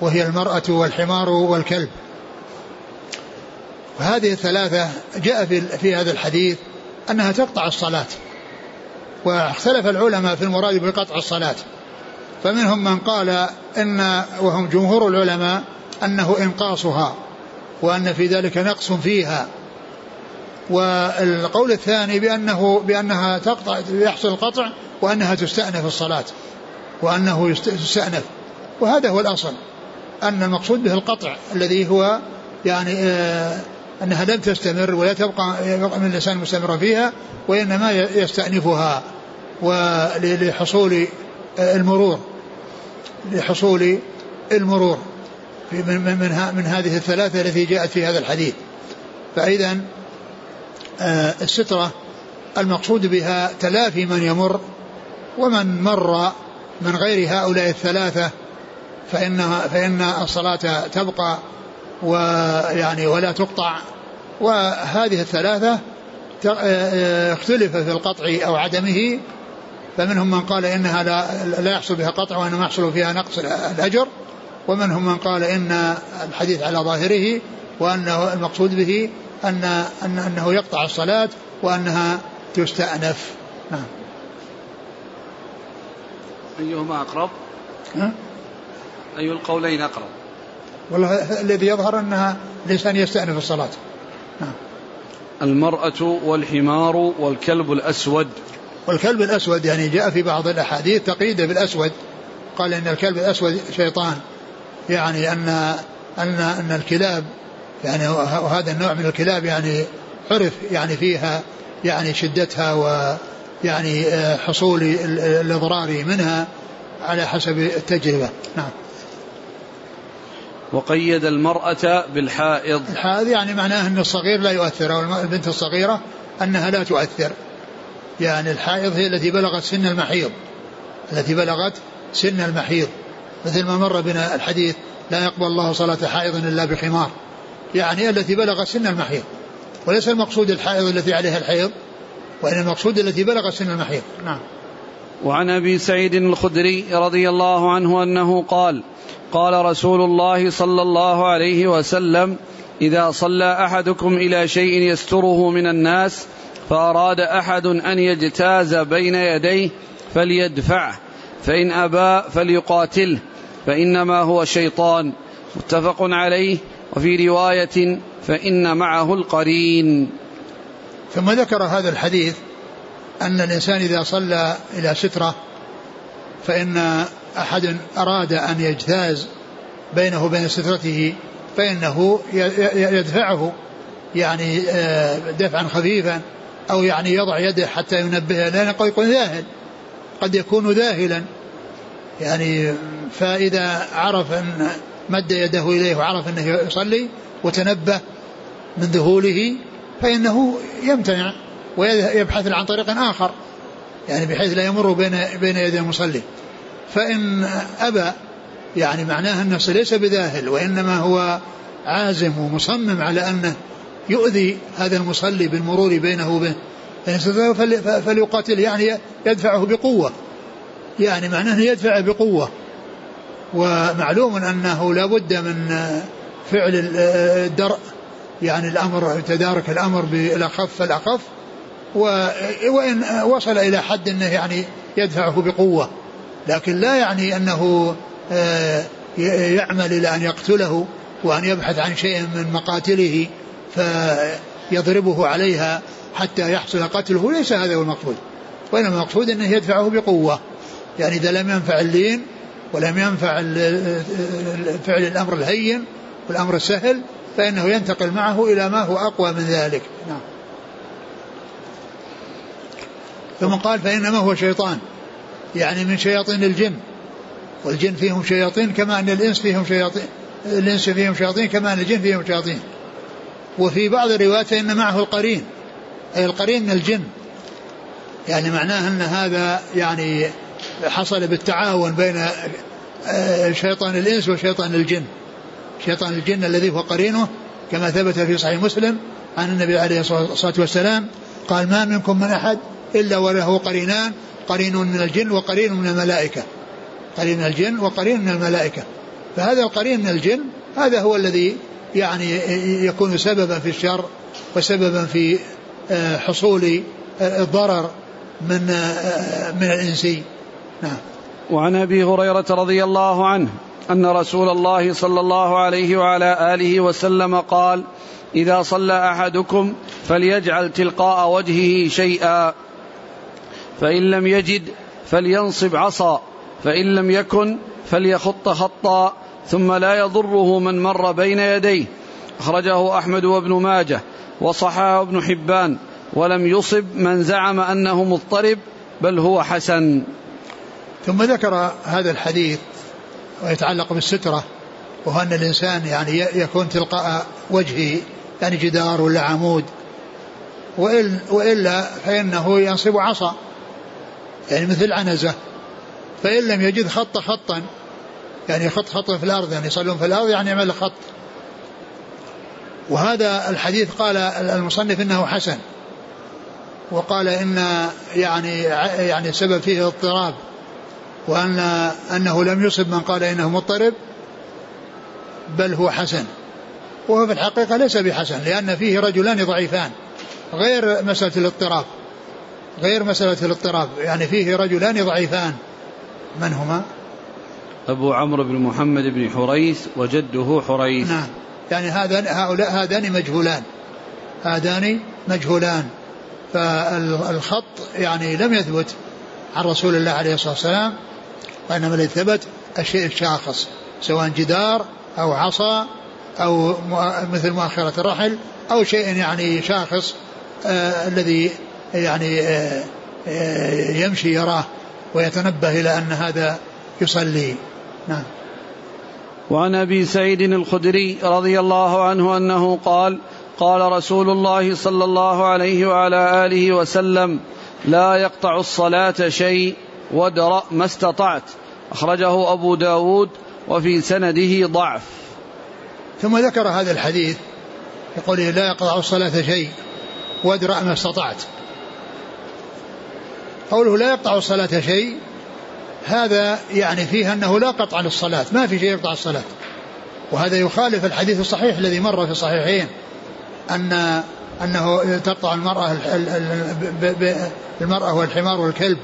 وهي المرأة والحمار والكلب. وهذه الثلاثة جاء في هذا الحديث أنها تقطع الصلاة. واختلف العلماء في المراد بقطع الصلاة. فمنهم من قال إن وهم جمهور العلماء أنه إنقاصها وأن في ذلك نقص فيها. والقول الثاني بأنه بأنها تقطع يحصل القطع وأنها تستأنف الصلاة وأنه يستأنف وهذا هو الأصل أن المقصود به القطع الذي هو يعني آه أنها لم تستمر ولا تبقى من الانسان مستمرا فيها وإنما يستأنفها ولحصول آه، المرور. لحصول المرور من, من, من, من هذه الثلاثة التي جاءت في هذا الحديث. فإذا آه، السترة المقصود بها تلافي من يمر ومن مر من غير هؤلاء الثلاثة فإنها فإن الصلاة تبقى ويعني ولا تقطع وهذه الثلاثة آه، آه، اختلف في القطع أو عدمه فمنهم من قال إنها لا, لا يحصل بها قطع وإنما يحصل فيها نقص الأجر ومنهم من قال إن الحديث على ظاهره وأنه المقصود به أن, أن أنه يقطع الصلاة وأنها تستأنف نعم أيهما أقرب؟ ها؟ أي القولين أقرب؟ والله الذي يظهر أنها الإنسان يستأنف الصلاة المرأة والحمار والكلب الأسود. والكلب الأسود يعني جاء في بعض الأحاديث تقييده بالأسود. قال إن الكلب الأسود شيطان. يعني أن أن أن الكلاب يعني وهذا النوع من الكلاب يعني عرف يعني فيها يعني شدتها ويعني آه، حصول الإضرار منها على حسب التجربة. نعم. وقيد المرأة بالحائض. الحائض يعني معناه أن الصغير لا يؤثر أو البنت الصغيرة أنها لا تؤثر. يعني الحائض هي التي بلغت سن المحيض التي بلغت سن المحيض. مثل ما مر بنا الحديث لا يقبل الله صلاة حائض إلا بخمار. يعني التي بلغت سن المحيض. وليس المقصود الحائض التي عليها الحيض وإن المقصود التي بلغت سن المحيض. نعم. وعن أبي سعيد الخدري رضي الله عنه أنه قال قال رسول الله صلى الله عليه وسلم إذا صلى أحدكم إلى شيء يستره من الناس فأراد أحد أن يجتاز بين يديه فليدفعه فإن أبى فليقاتله فإنما هو شيطان. متفق عليه. وفي رواية فإن معه القرين. ثم ذكر هذا الحديث أن الإنسان إذا صلى إلى سترة فإن أحد أراد أن يجتاز بينه وبين سترته فإنه يدفعه يعني آه، دفعا خفيفا أو يعني يضع يده حتى ينبهه لأنه قد يكون ذاهل قد يكون ذاهلا. يعني فإذا عرف أن مد يده إليه وعرف أنه يصلي وتنبه من ذهوله فإنه يمتنع ويبحث عن طريق آخر يعني بحيث لا يمر بين بين يدي المصلي. فإن أبى يعني معناه أنه ليس بذاهل وإنما هو عازم ومصمم على أنه يؤذي هذا المصلي بالمرور بينه وبين فليقاتل يعني يدفعه بقوة. يعني معناه يدفعه بقوة. ومعلوم أنه لا بد من فعل الدرء يعني الأمر تدارك الأمر بالأخف فالأخف وإن وصل إلى حد أنه يعني يدفعه بقوة. لكن لا يعني أنه آه، يعمل إلى أن يقتله وأن يبحث عن شيء من مقاتله فيضربه عليها حتى يحصل قتله. ليس هذا هو المقصود. وإنما المقصود أنه يدفعه بقوة. يعني إذا لم ينفع اللين ولم ينفع فعل الأمر الهين والأمر السهل فإنه ينتقل معه إلى ما هو أقوى من ذلك. نعم. ثم قال فإنما هو شيطان. يعني من شياطين الجن. والجن فيهم شياطين كما أن الإنس فيهم شياطين الإنس فيهم شياطين كما أن الجن فيهم شياطين. وفي بعض الروايات فإن معه القرين أي القرين من الجن. يعني معناه أن هذا يعني حصل بالتعاون بين آه، شيطان الإنس وشيطان الجن. شيطان الجن الذي هو قرينه كما ثبت في صحيح مسلم عن النبي عليه الصلاة والسلام قال ما منكم من أحد إلا وله قرينان قرين من الجن وقرين من الملائكة. قرين من الجن وقرين من الملائكة. فهذا القرين من الجن هذا هو الذي يعني يكون سببا في الشر وسببا في آه، حصول آه، الضرر من آه، من الانسي نعم. وعن أبي هريرة رضي الله عنه أن رسول الله صلى الله عليه وعلى آله وسلم قال إذا صلى أحدكم فليجعل تلقاء وجهه شيئا فإن لم يجد فلينصب عصا فإن لم يكن فليخط خطا ثم لا يضره من مر بين يديه. أخرجه أحمد وابن ماجه وصححه ابن حبان ولم يصب من زعم أنه مضطرب بل هو حسن. ثم ذكر هذا الحديث ويتعلق بالسترة وهو أن الإنسان يعني يكون تلقاء وجهه يعني جدار ولا عمود. وإلا فإنه ينصب عصا. يعني مثل عنزة فإن لم يجد خط خطا يعني يخط خطا في الأرض يعني يصلون في الأرض يعني يعمل خط. وهذا الحديث قال المصنف إنه حسن. وقال إن يعني يعني السبب فيه اضطراب وأن أنه لم يصب من قال إنه مضطرب بل هو حسن. وهو في الحقيقة ليس بحسن لأن فيه رجلان ضعيفان غير مسألة الاضطراب. غير مسألة الاضطراب. يعني فيه رجلان ضعيفان. من هما؟ أبو عمرو بن محمد بن حريث وجده حريث. نعم. يعني هذان هؤلاء هذان مجهولان. هذان مجهولان. فالخط يعني لم يثبت عن رسول الله عليه الصلاة والسلام وإنما الذي ثبت الشيء الشاخص سواء جدار أو عصا أو مثل مؤخرة الرحل أو شيء يعني شاخص آه الذي يعني آه آه يمشي يراه ويتنبه إلى أن هذا يصلي. نعم. وعن أبي سعيد الخدري رضي الله عنه أنه قال قال رسول الله صلى الله عليه وعلى آله وسلم لا يقطع الصلاة شيء وادرأ ما استطعت. أخرجه أبو داود وفي سنده ضعف. ثم ذكر هذا الحديث يقول لا يقطع الصلاة شيء وادرأ ما استطعت. قوله لا يقطع الصلاة شيء هذا يعني فيه أنه لا قطع للصلاة ما في شيء يقطع الصلاة. وهذا يخالف الحديث الصحيح الذي مر في الصحيحين أن أنه تقطع المرأة المرأة والحمار والكلب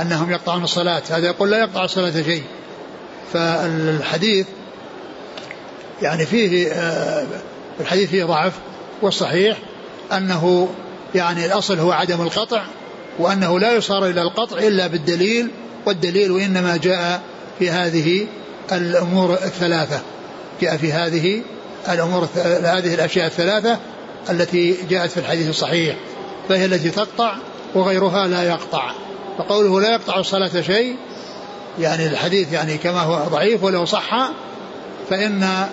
أنهم يقطعون الصلاة هذا يقول لا يقطع الصلاة شيء. فالحديث يعني فيه آه، الحديث فيه ضعف والصحيح أنه يعني الأصل هو عدم القطع وأنه لا يصار إلى القطع إلا بالدليل والدليل إنما جاء في هذه الأمور الثلاثة. جاء في هذه الأمور هذه الأشياء الثلاثة التي جاءت في الحديث الصحيح فهي التي تقطع وغيرها لا يقطع. فقوله لا يقطع الصلاة شيء يعني الحديث يعني كما هو ضعيف ولو صح فإن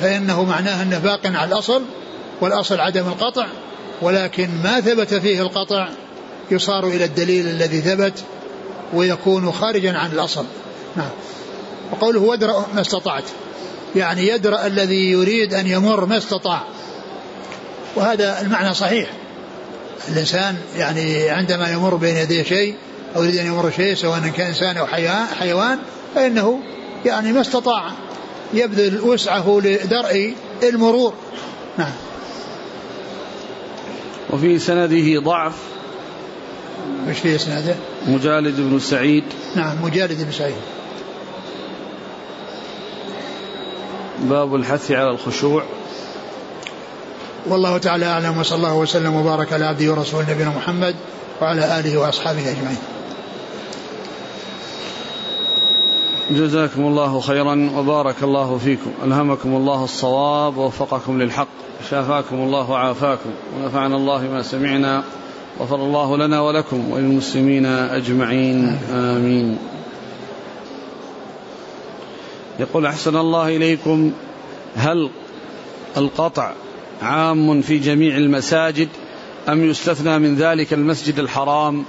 فإنه معناه أنه باق على الأصل والأصل عدم القطع ولكن ما ثبت فيه القطع يصار إلى الدليل الذي ثبت ويكون خارجا عن الأصل. نعم. وقوله وادرأ ما استطعت. يعني يدرأ الذي يريد أن يمر ما استطاع. وهذا المعنى صحيح. الإنسان يعني عندما يمر بين يديه شيء أو يريد أن يمر شيء سواء كان إنسان أو حيوان فإنه يعني ما استطاع. يبذل وسعه لدرء المرور. نعم. وفي سنده ضعف مش في إسناده؟ مجالد بن سعيد. نعم مجالد بن سعيد. باب الحث على الخشوع. والله تعالى أعلم وصلى الله وسلم وبارك على عبده ورسوله نبينا محمد وعلى آله وأصحابه أجمعين. جزاكم الله خيرا وبارك الله فيكم. ألهمكم الله الصواب ووفقكم للحق. شافاكم الله وعافاكم. ونفعنا الله ما سمعنا. غفر الله لنا ولكم وللمسلمين أجمعين آمين. يقول أحسن الله إليكم هل القطع عام في جميع المساجد أم يستثنى من ذلك المسجد الحرام؟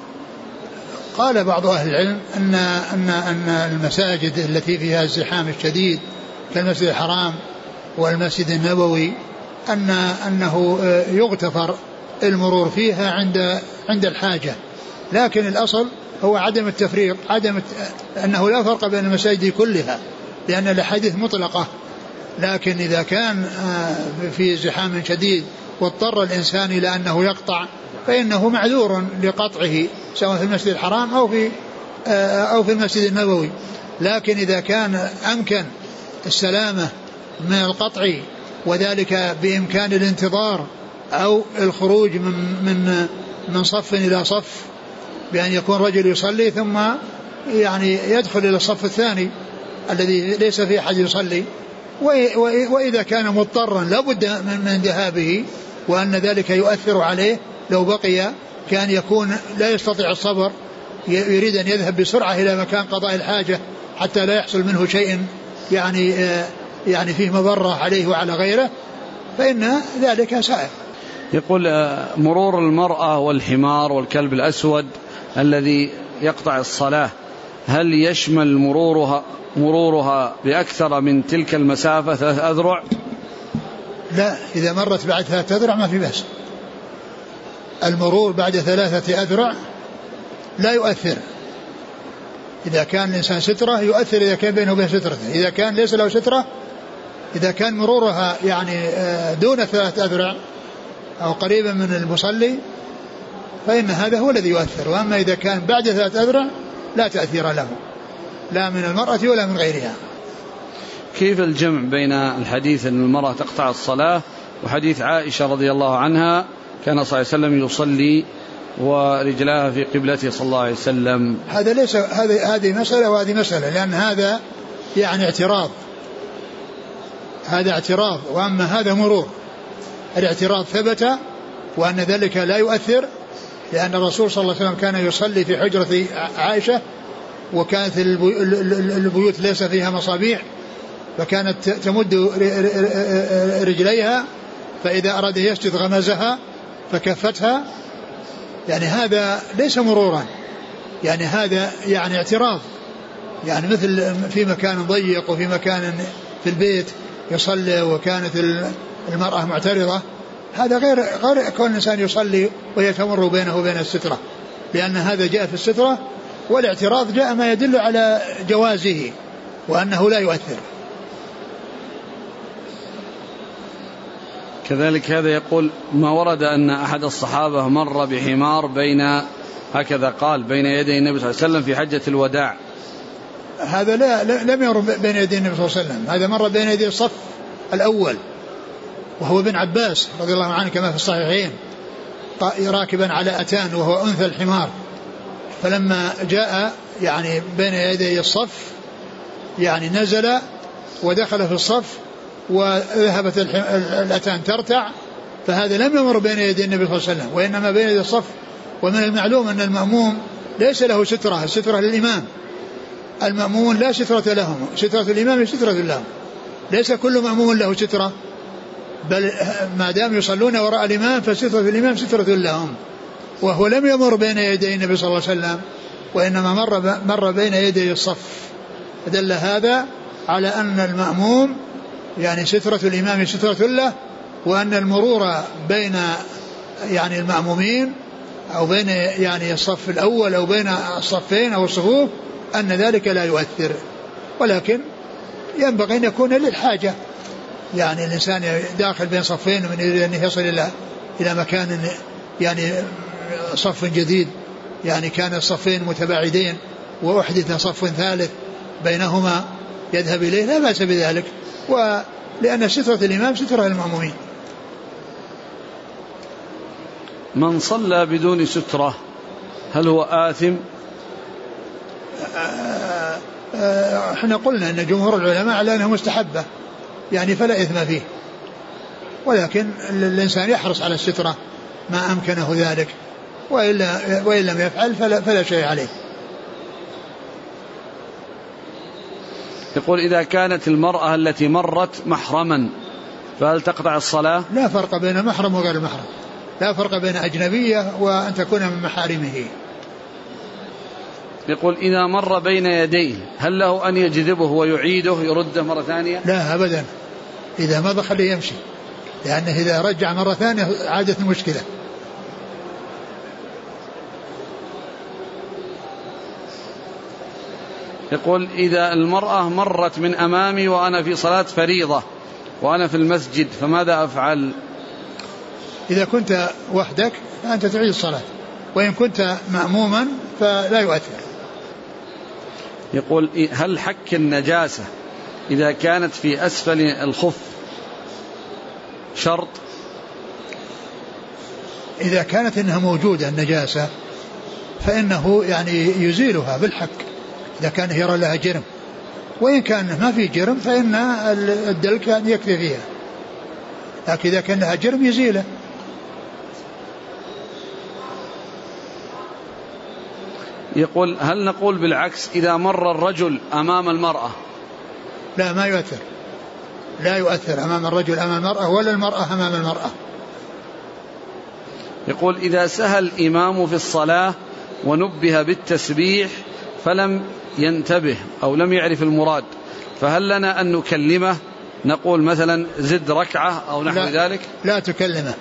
قال بعض أهل العلم أن أن أن المساجد التي فيها الزحام الشديد كالمسجد الحرام والمسجد النبوي أن أنه يغتفر المرور فيها عند عند الحاجة. لكن الأصل هو عدم التفريق عدم أنه لا فرق بين المساجد كلها لأن الأحاديث مطلقة. لكن إذا كان آه، في زحام شديد واضطر الإنسان إلى أنه يقطع فإنه معذور لقطعه سواء في المسجد الحرام أو في آه، أو في المسجد النبوي. لكن إذا كان أمكن السلامة من القطع وذلك بإمكان الانتظار أو الخروج من من من صف إلى صف بأن يكون رجل يصلي ثم يعني يدخل إلى الصف الثاني الذي ليس فيه أحد يصلي. وإذا كان مضطرا لابد من ذهابه وأن ذلك يؤثر عليه لو بقي كان يكون لا يستطيع الصبر يريد أن يذهب بسرعة إلى مكان قضاء الحاجة حتى لا يحصل منه شيء يعني يعني فيه مضرة عليه وعلى غيره فإن ذلك سائر. يقول آه، مرور المرأة والحمار والكلب الأسود الذي يقطع الصلاة هل يشمل مرورها مرورها بأكثر من تلك المسافة ثلاث أذرع؟ لا إذا مرت بعد ثلاثة أذرع ما في بأس. المرور بعد ثلاثة أذرع لا يؤثر. إذا كان الإنسان سترة يؤثر إذا كان بينه وبين سترته إذا كان ليس له سترة إذا كان مرورها يعني آه، دون ثلاثة أذرع أو قريبا من المصلي فإن هذا هو الذي يؤثر. وأما إذا كان بعد ثلاثة أذرع لا تأثير له لا من المرأة ولا من غيرها. كيف الجمع بين الحديث أن المرأة تقطع الصلاة وحديث عائشة رضي الله عنها كان صلى الله عليه وسلم يصلي ورجلاها في قبلته صلى الله عليه وسلم؟ هذا ليس هذه هذه مسألة وهذه مسألة لأن هذا يعني اعتراض. هذا اعتراض وأما هذا مرور. الاعتراض ثبت وأن ذلك لا يؤثر لأن الرسول صلى الله عليه وسلم كان يصلي في حجرة عائشة وكانت البيوت ليس فيها مصابيح فكانت تمد رجليها فإذا أراد يسجد غمزها فكفتها. يعني هذا ليس مرورا يعني هذا يعني اعتراض يعني مثل في مكان ضيق وفي مكان في البيت يصلي وكانت المرأة معترضة هذا غير غير كون الإنسان يصلي وهي تمر بينه وبين السترة لأن هذا جاء في السترة والاعتراض جاء ما يدل على جوازه وأنه لا يؤثر. كذلك هذا يقول ما ورد أن أحد الصحابة مر بحمار بين هكذا قال بين يدي النبي صلى الله عليه وسلم في حجة الوداع. هذا لا, لا لم يمر بين يدي النبي صلى الله عليه وسلم هذا مر بين يدي الصف الأول. وهو ابن عباس رضي الله عنه كما في الصحيحين راكبا على أتان وهو أنثى الحمار. فلما جاء يعني بين يدي الصف يعني نزل ودخل في الصف وذهبت الأتان ترتع فهذا لم يمر بين يدي النبي صلى الله عليه وسلم وإنما بين يدي الصف. ومن المعلوم أن المأموم ليس له سترة السترة للإمام. المأمون لا سترة لهم سترة الإمام سترة لهم. ليس كل مأموم له سترة. بل ما دام يصلون وراء الإمام فسترة الإمام سترة لهم. وهو لم يمر بين يدي النبي صلى الله عليه وسلم وإنما مر مر بين يدي الصف. دل هذا على أن المأموم يعني سترة الإمام سترة له وأن المرور بين يعني المأمومين أو بين يعني الصف الأول أو بين الصفين أو الصفوف أن ذلك لا يؤثر. ولكن ينبغي أن يكون للحاجة. يعني الإنسان داخل بين صفين من يريد أن يصل إلى إلى مكان يعني صف جديد. يعني كان الصفين متباعدين وأحدث صف ثالث بينهما يذهب إليه لا بأس بذلك. ولأن سترة الإمام سترة المأمومين. من صلى بدون سترة هل هو آثم؟ إحنا قلنا أن جمهور العلماء على انها مستحبة. يعني فلا إثم فيه ولكن الإنسان يحرص على السترة ما أمكنه ذلك والا وإن لم يفعل فلا, فلا شيء عليه. يقول إذا كانت المرأة التي مرت محرما فهل تقطع الصلاة؟ لا فرق بين محرم وغير محرم. لا فرق بين أجنبية وأن تكون من محارمه. يقول إذا مر بين يديه هل له أن يجذبه ويعيده يرده مرة ثانية؟ لا أبدا. إذا مضى خليه يمشي. لأنه إذا رجع مرة ثانية عادت المشكلة. يقول إذا المرأة مرت من أمامي وأنا في صلاة فريضة وأنا في المسجد فماذا أفعل؟ إذا كنت وحدك فأنت تعيد الصلاة. وإن كنت مأموما فلا يؤثر. يقول هل حك النجاسة إذا كانت في أسفل الخف شرط؟ إذا كانت إنها موجودة النجاسة فإنه يعني يزيلها بالحك إذا كان يرى لها جرم. وإن كان ما في جرم فإن الدلك يعني يكفي فيها. لكن إذا كان لها جرم يزيله. يقول هل نقول بالعكس إذا مر الرجل أمام المرأة؟ لا ما يؤثر. لا يؤثر أمام الرجل أمام المرأة ولا المرأة أمام المرأة. يقول إذا سهى الإمام في الصلاة ونبه بالتسبيح فلم ينتبه أو لم يعرف المراد فهل لنا أن نكلمه؟ نقول مثلا زد ركعة أو نحو لا ذلك؟ لا تكلمه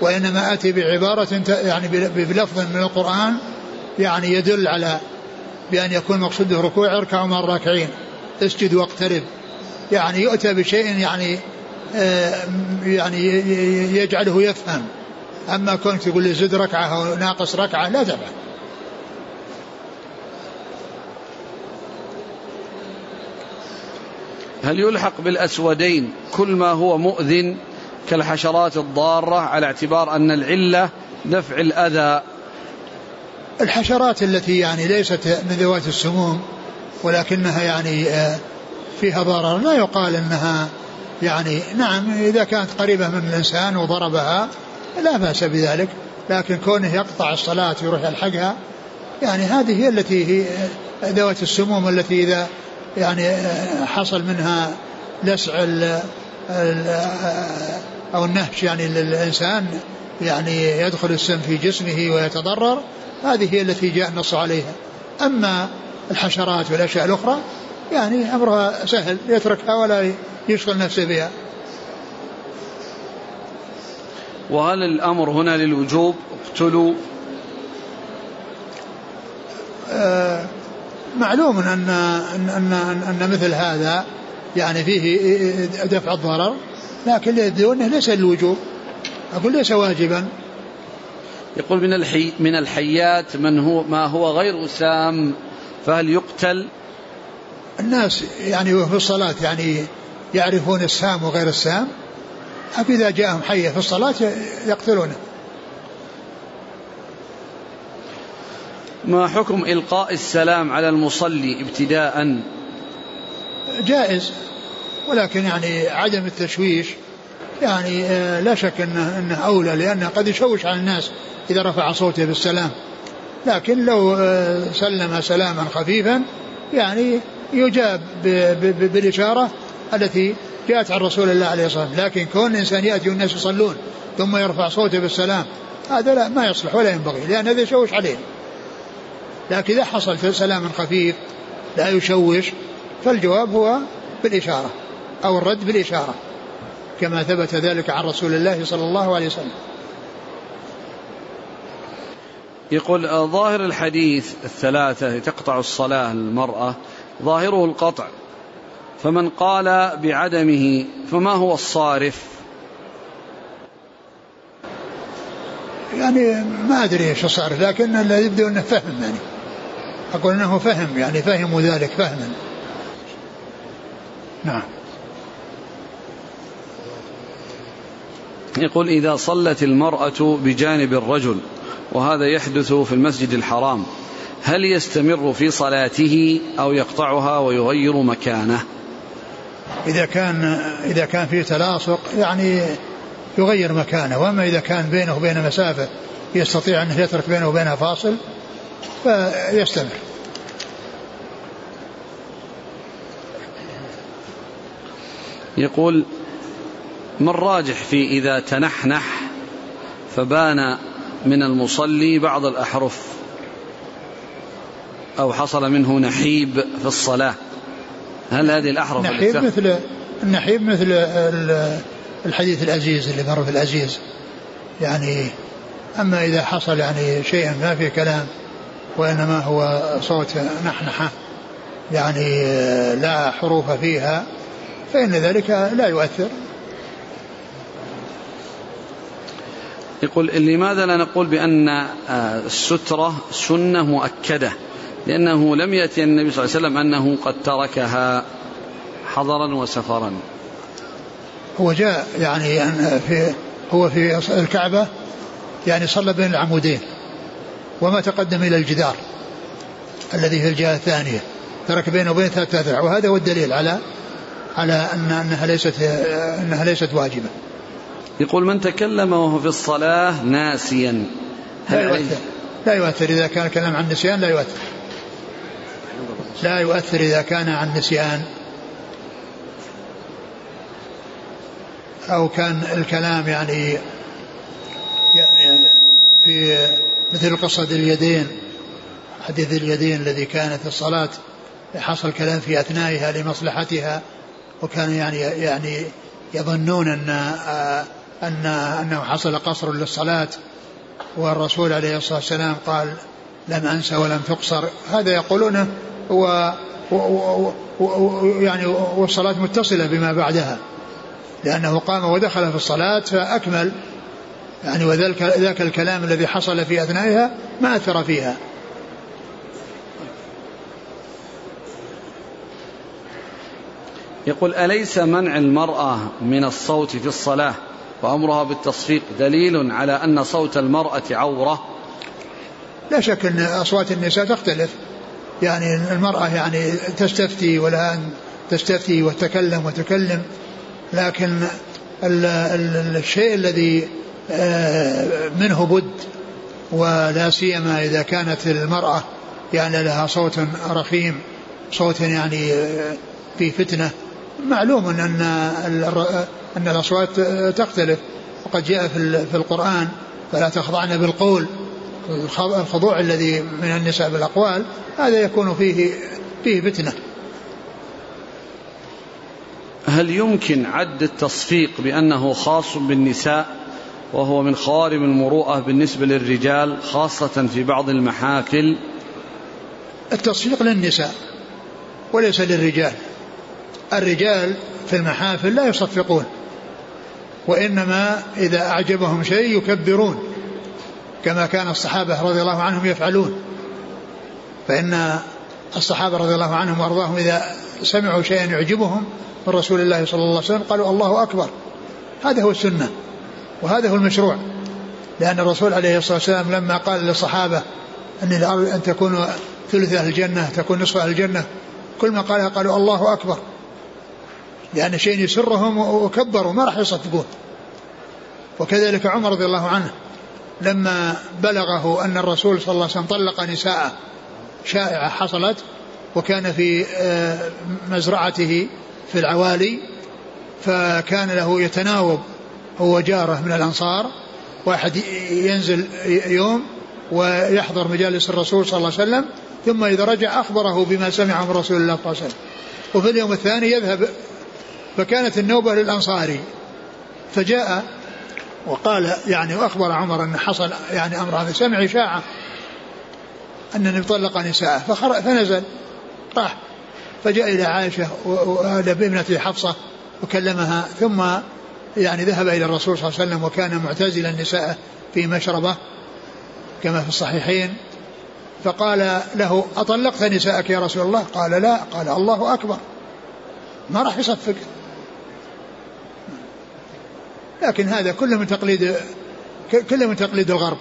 وإنما أتي بعبارة يعني بلفظ من القرآن يعني يدل على بأن يكون مقصوده ركوع اركعوا مع الراكعين. اسجد واقترب. يعني يؤتى بشيء يعني آه يعني يجعله يفهم. أما كنت تقول لي زد ركعة أو ناقص ركعة لا تفعل هل يلحق بالأسودين كل ما هو مؤذن كالحشرات الضارة على اعتبار أن العلة دفع الأذى؟ الحشرات التي يعني ليست من ذوات السموم ولكنها يعني آه، فيها ضرر. لا يقال إنها يعني نعم إذا كانت قريبة من الإنسان وضربها لا بأس بذلك لكن كونه يقطع الصلاة ويروح يلحقها يعني هذه هي التي هي ذوات السموم التي إذا يعني آه، حصل منها لسع ال آه، أو النهش يعني للإنسان يعني يدخل السم في جسمه ويتضرر هذه هي التي جاء النص عليها. أما الحشرات والأشياء الأخرى يعني أمرها سهل يتركها ولا يشغل نفسه بها. وهل الأمر هنا للوجوب؟ اقتلوا. آه معلوم أن, أن, أن, أن مثل هذا يعني فيه دفع الضرر لكن يبدو أنه ليس للوجوب. أقول ليس واجبا. يقول من الحي من الحيات من هو ما هو غير سام فهل يقتل؟ الناس يعني في الصلاة يعني يعرفون السام وغير السام؟ إذا جاءهم حية في الصلاة يقتلونه؟ ما حكم إلقاء السلام على المصلي ابتداء؟ جائز ولكن يعني عدم التشويش يعني آه، لا شك انه إنه أولى لأنه قد يشوش على الناس إذا رفع صوته بالسلام لكن لو آه، سلم سلاما خفيفا يعني يجاب بالإشارة التي جاءت عن رسول الله عليه الصلاة والسلام. لكن كون الإنسان يأتي والناس يصلون ثم يرفع صوته بالسلام هذا لا ما يصلح ولا ينبغي لأن هذا يشوش عليه. لكن إذا حصل سلام خفيف لا يشوش فالجواب هو بالإشارة أو الرد بالإشارة كما ثبت ذلك عن رسول الله صلى الله عليه وسلم. يقول آه، ظاهر الحديث الثلاثة تقطع الصلاة المرأة ظاهره القطع. فمن قال بعدمه فما هو الصارف؟ يعني ما أدري إيش الصارف لكن الذي يبدو أنه فهم يعني. أقول أنه فهم يعني فهموا ذلك فهما. نعم. يقول إذا صلت المرأة بجانب الرجل وهذا يحدث في المسجد الحرام. هل يستمر في صلاته أو يقطعها ويغير مكانه؟ إذا كان إذا كان في تلاصق يعني يغير مكانه. وأما إذا كان بينه وبين مسافة يستطيع أن يترك بينه وبينها فاصل فيستمر. يقول ما الراجح في إذا تنحنح فبان من المصلي بعض الأحرف. أو حصل منه نحيب في الصلاة. هل هذه الأحرف نحيب مثل النحيب مثل الحديث العزيز اللي مر في العزيز. يعني أما إذا حصل يعني شيء ما في كلام وإنما هو صوت نحنحة يعني لا حروف فيها فإن ذلك لا يؤثر. يقول لماذا لا نقول بأن آه، السترة سنة مؤكدة؟ لأنه لم يأتي النبي صلى الله عليه وسلم أنه قد تركها حضرا وسفرا. هو جاء يعني في هو في الكعبة يعني صلى بين العمودين وما تقدم إلى الجدار الذي في الجهة الثانية ترك بينه وبين ثلاثة وهذا هو الدليل على على أن أنها ليست أنها ليست واجبة. يقول من تكلم وهو في الصلاة ناسيا. لا يؤثر. لا يؤثر إذا كان الكلام عن نسيان لا يؤثر. لا يؤثر إذا كان عن نسيان. أو كان الكلام يعني في مثل قصد اليدين حديث اليدين الذي كانت الصلاة حصل كلام في أثنائها لمصلحتها وكانوا يعني يعني يظنون أن أن أنه حصل قصر للصلاة والرسول عليه الصلاة والسلام قال لم أنسى ولم تقصر. هذا يقولونه و, و, و, و يعني والصلاة متصلة بما بعدها لأنه قام ودخل في الصلاة فأكمل يعني وذلك ذاك الكلام الذي حصل في أثنائها ما أثر فيها. يقول أليس منع المرأة من الصوت في الصلاة؟ وأمرها بالتصفيق دليل على أن صوت المرأة عورة. لا شك أن أصوات النساء تختلف. يعني المرأة يعني تستفتي أن تستفتي وتتكلم وتكلم لكن الشيء الذي آه، منه بد ولا سيما إذا كانت المرأة يعني لها صوت رخيم صوت يعني في فتنة معلوم أن أن الأصوات تختلف. وقد جاء في القرآن فلا تخضعن بالقول. الخضوع الذي من النساء بالأقوال هذا يكون فيه فيه فتنة. هل يمكن عد التصفيق بأنه خاص بالنساء وهو من خوارم المروءة بالنسبة للرجال خاصة في بعض المحافل؟ التصفيق للنساء وليس للرجال. الرجال في المحافل لا يصفقون وإنما إذا أعجبهم شيء يكبرون كما كان الصحابة رضي الله عنهم يفعلون. فإن الصحابة رضي الله عنهم وأرضاهم إذا سمعوا شيئا يعجبهم من رسول الله صلى الله عليه وسلم قالوا الله أكبر. هذا هو السنة وهذا هو المشروع. لأن الرسول عليه الصلاة والسلام لما قال للصحابة أن أن تكون ثلث أهل الجنة تكون نصف أهل الجنة كل ما قالها قالوا الله أكبر. لأن شيء يسرهم وكبروا ما راح يصدقون وكذلك عمر رضي الله عنه لما بلغه أن الرسول صلى الله عليه وسلم طلق نساءه شائعة حصلت وكان في آه، مزرعته في العوالي فكان له يتناوب هو جارة من الأنصار واحد ينزل يوم ويحضر مجالس الرسول صلى الله عليه وسلم ثم إذا رجع أخبره بما سمع من رسول الله صلى الله عليه وسلم. وفي اليوم الثاني يذهب فكانت النوبة للأنصاري. فجاء وقال يعني وأخبر عمر أن حصل يعني أمر هذا. سمع إشاعة أن طلق نساءه. فنزل راح. فجاء إلى عائشة وهذا بابنته حفصة وكلمها. ثم يعني ذهب إلى الرسول صلى الله عليه وسلم وكان معتزلا نساءه في مشربة كما في الصحيحين. فقال له أطلقت نساءك يا رسول الله؟ قال لا. قال الله أكبر. ما راح يصفق. لكن هذا كله من تقليد كله من تقليد الغرب.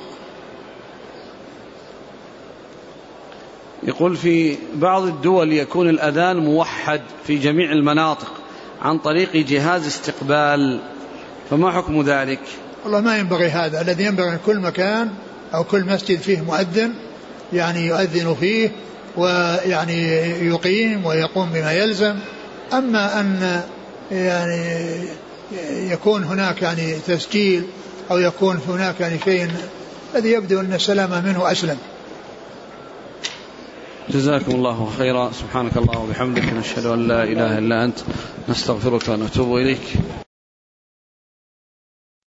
يقول في بعض الدول يكون الأذان موحد في جميع المناطق عن طريق جهاز استقبال فما حكم ذلك؟ والله ما ينبغي هذا. الذي ينبغي أن كل مكان أو كل مسجد فيه مؤذن يعني يؤذن فيه ويعني يقيم ويقوم بما يلزم. أما أن يعني يكون هناك يعني تسجيل أو يكون هناك يعني شيء الذي يبدو أن السلامة منه أسلم. جزاكم الله خيرا. سبحانك الله وبحمدك نشهد أن لا إله إلا أنت. نستغفرك ونتوب إليك.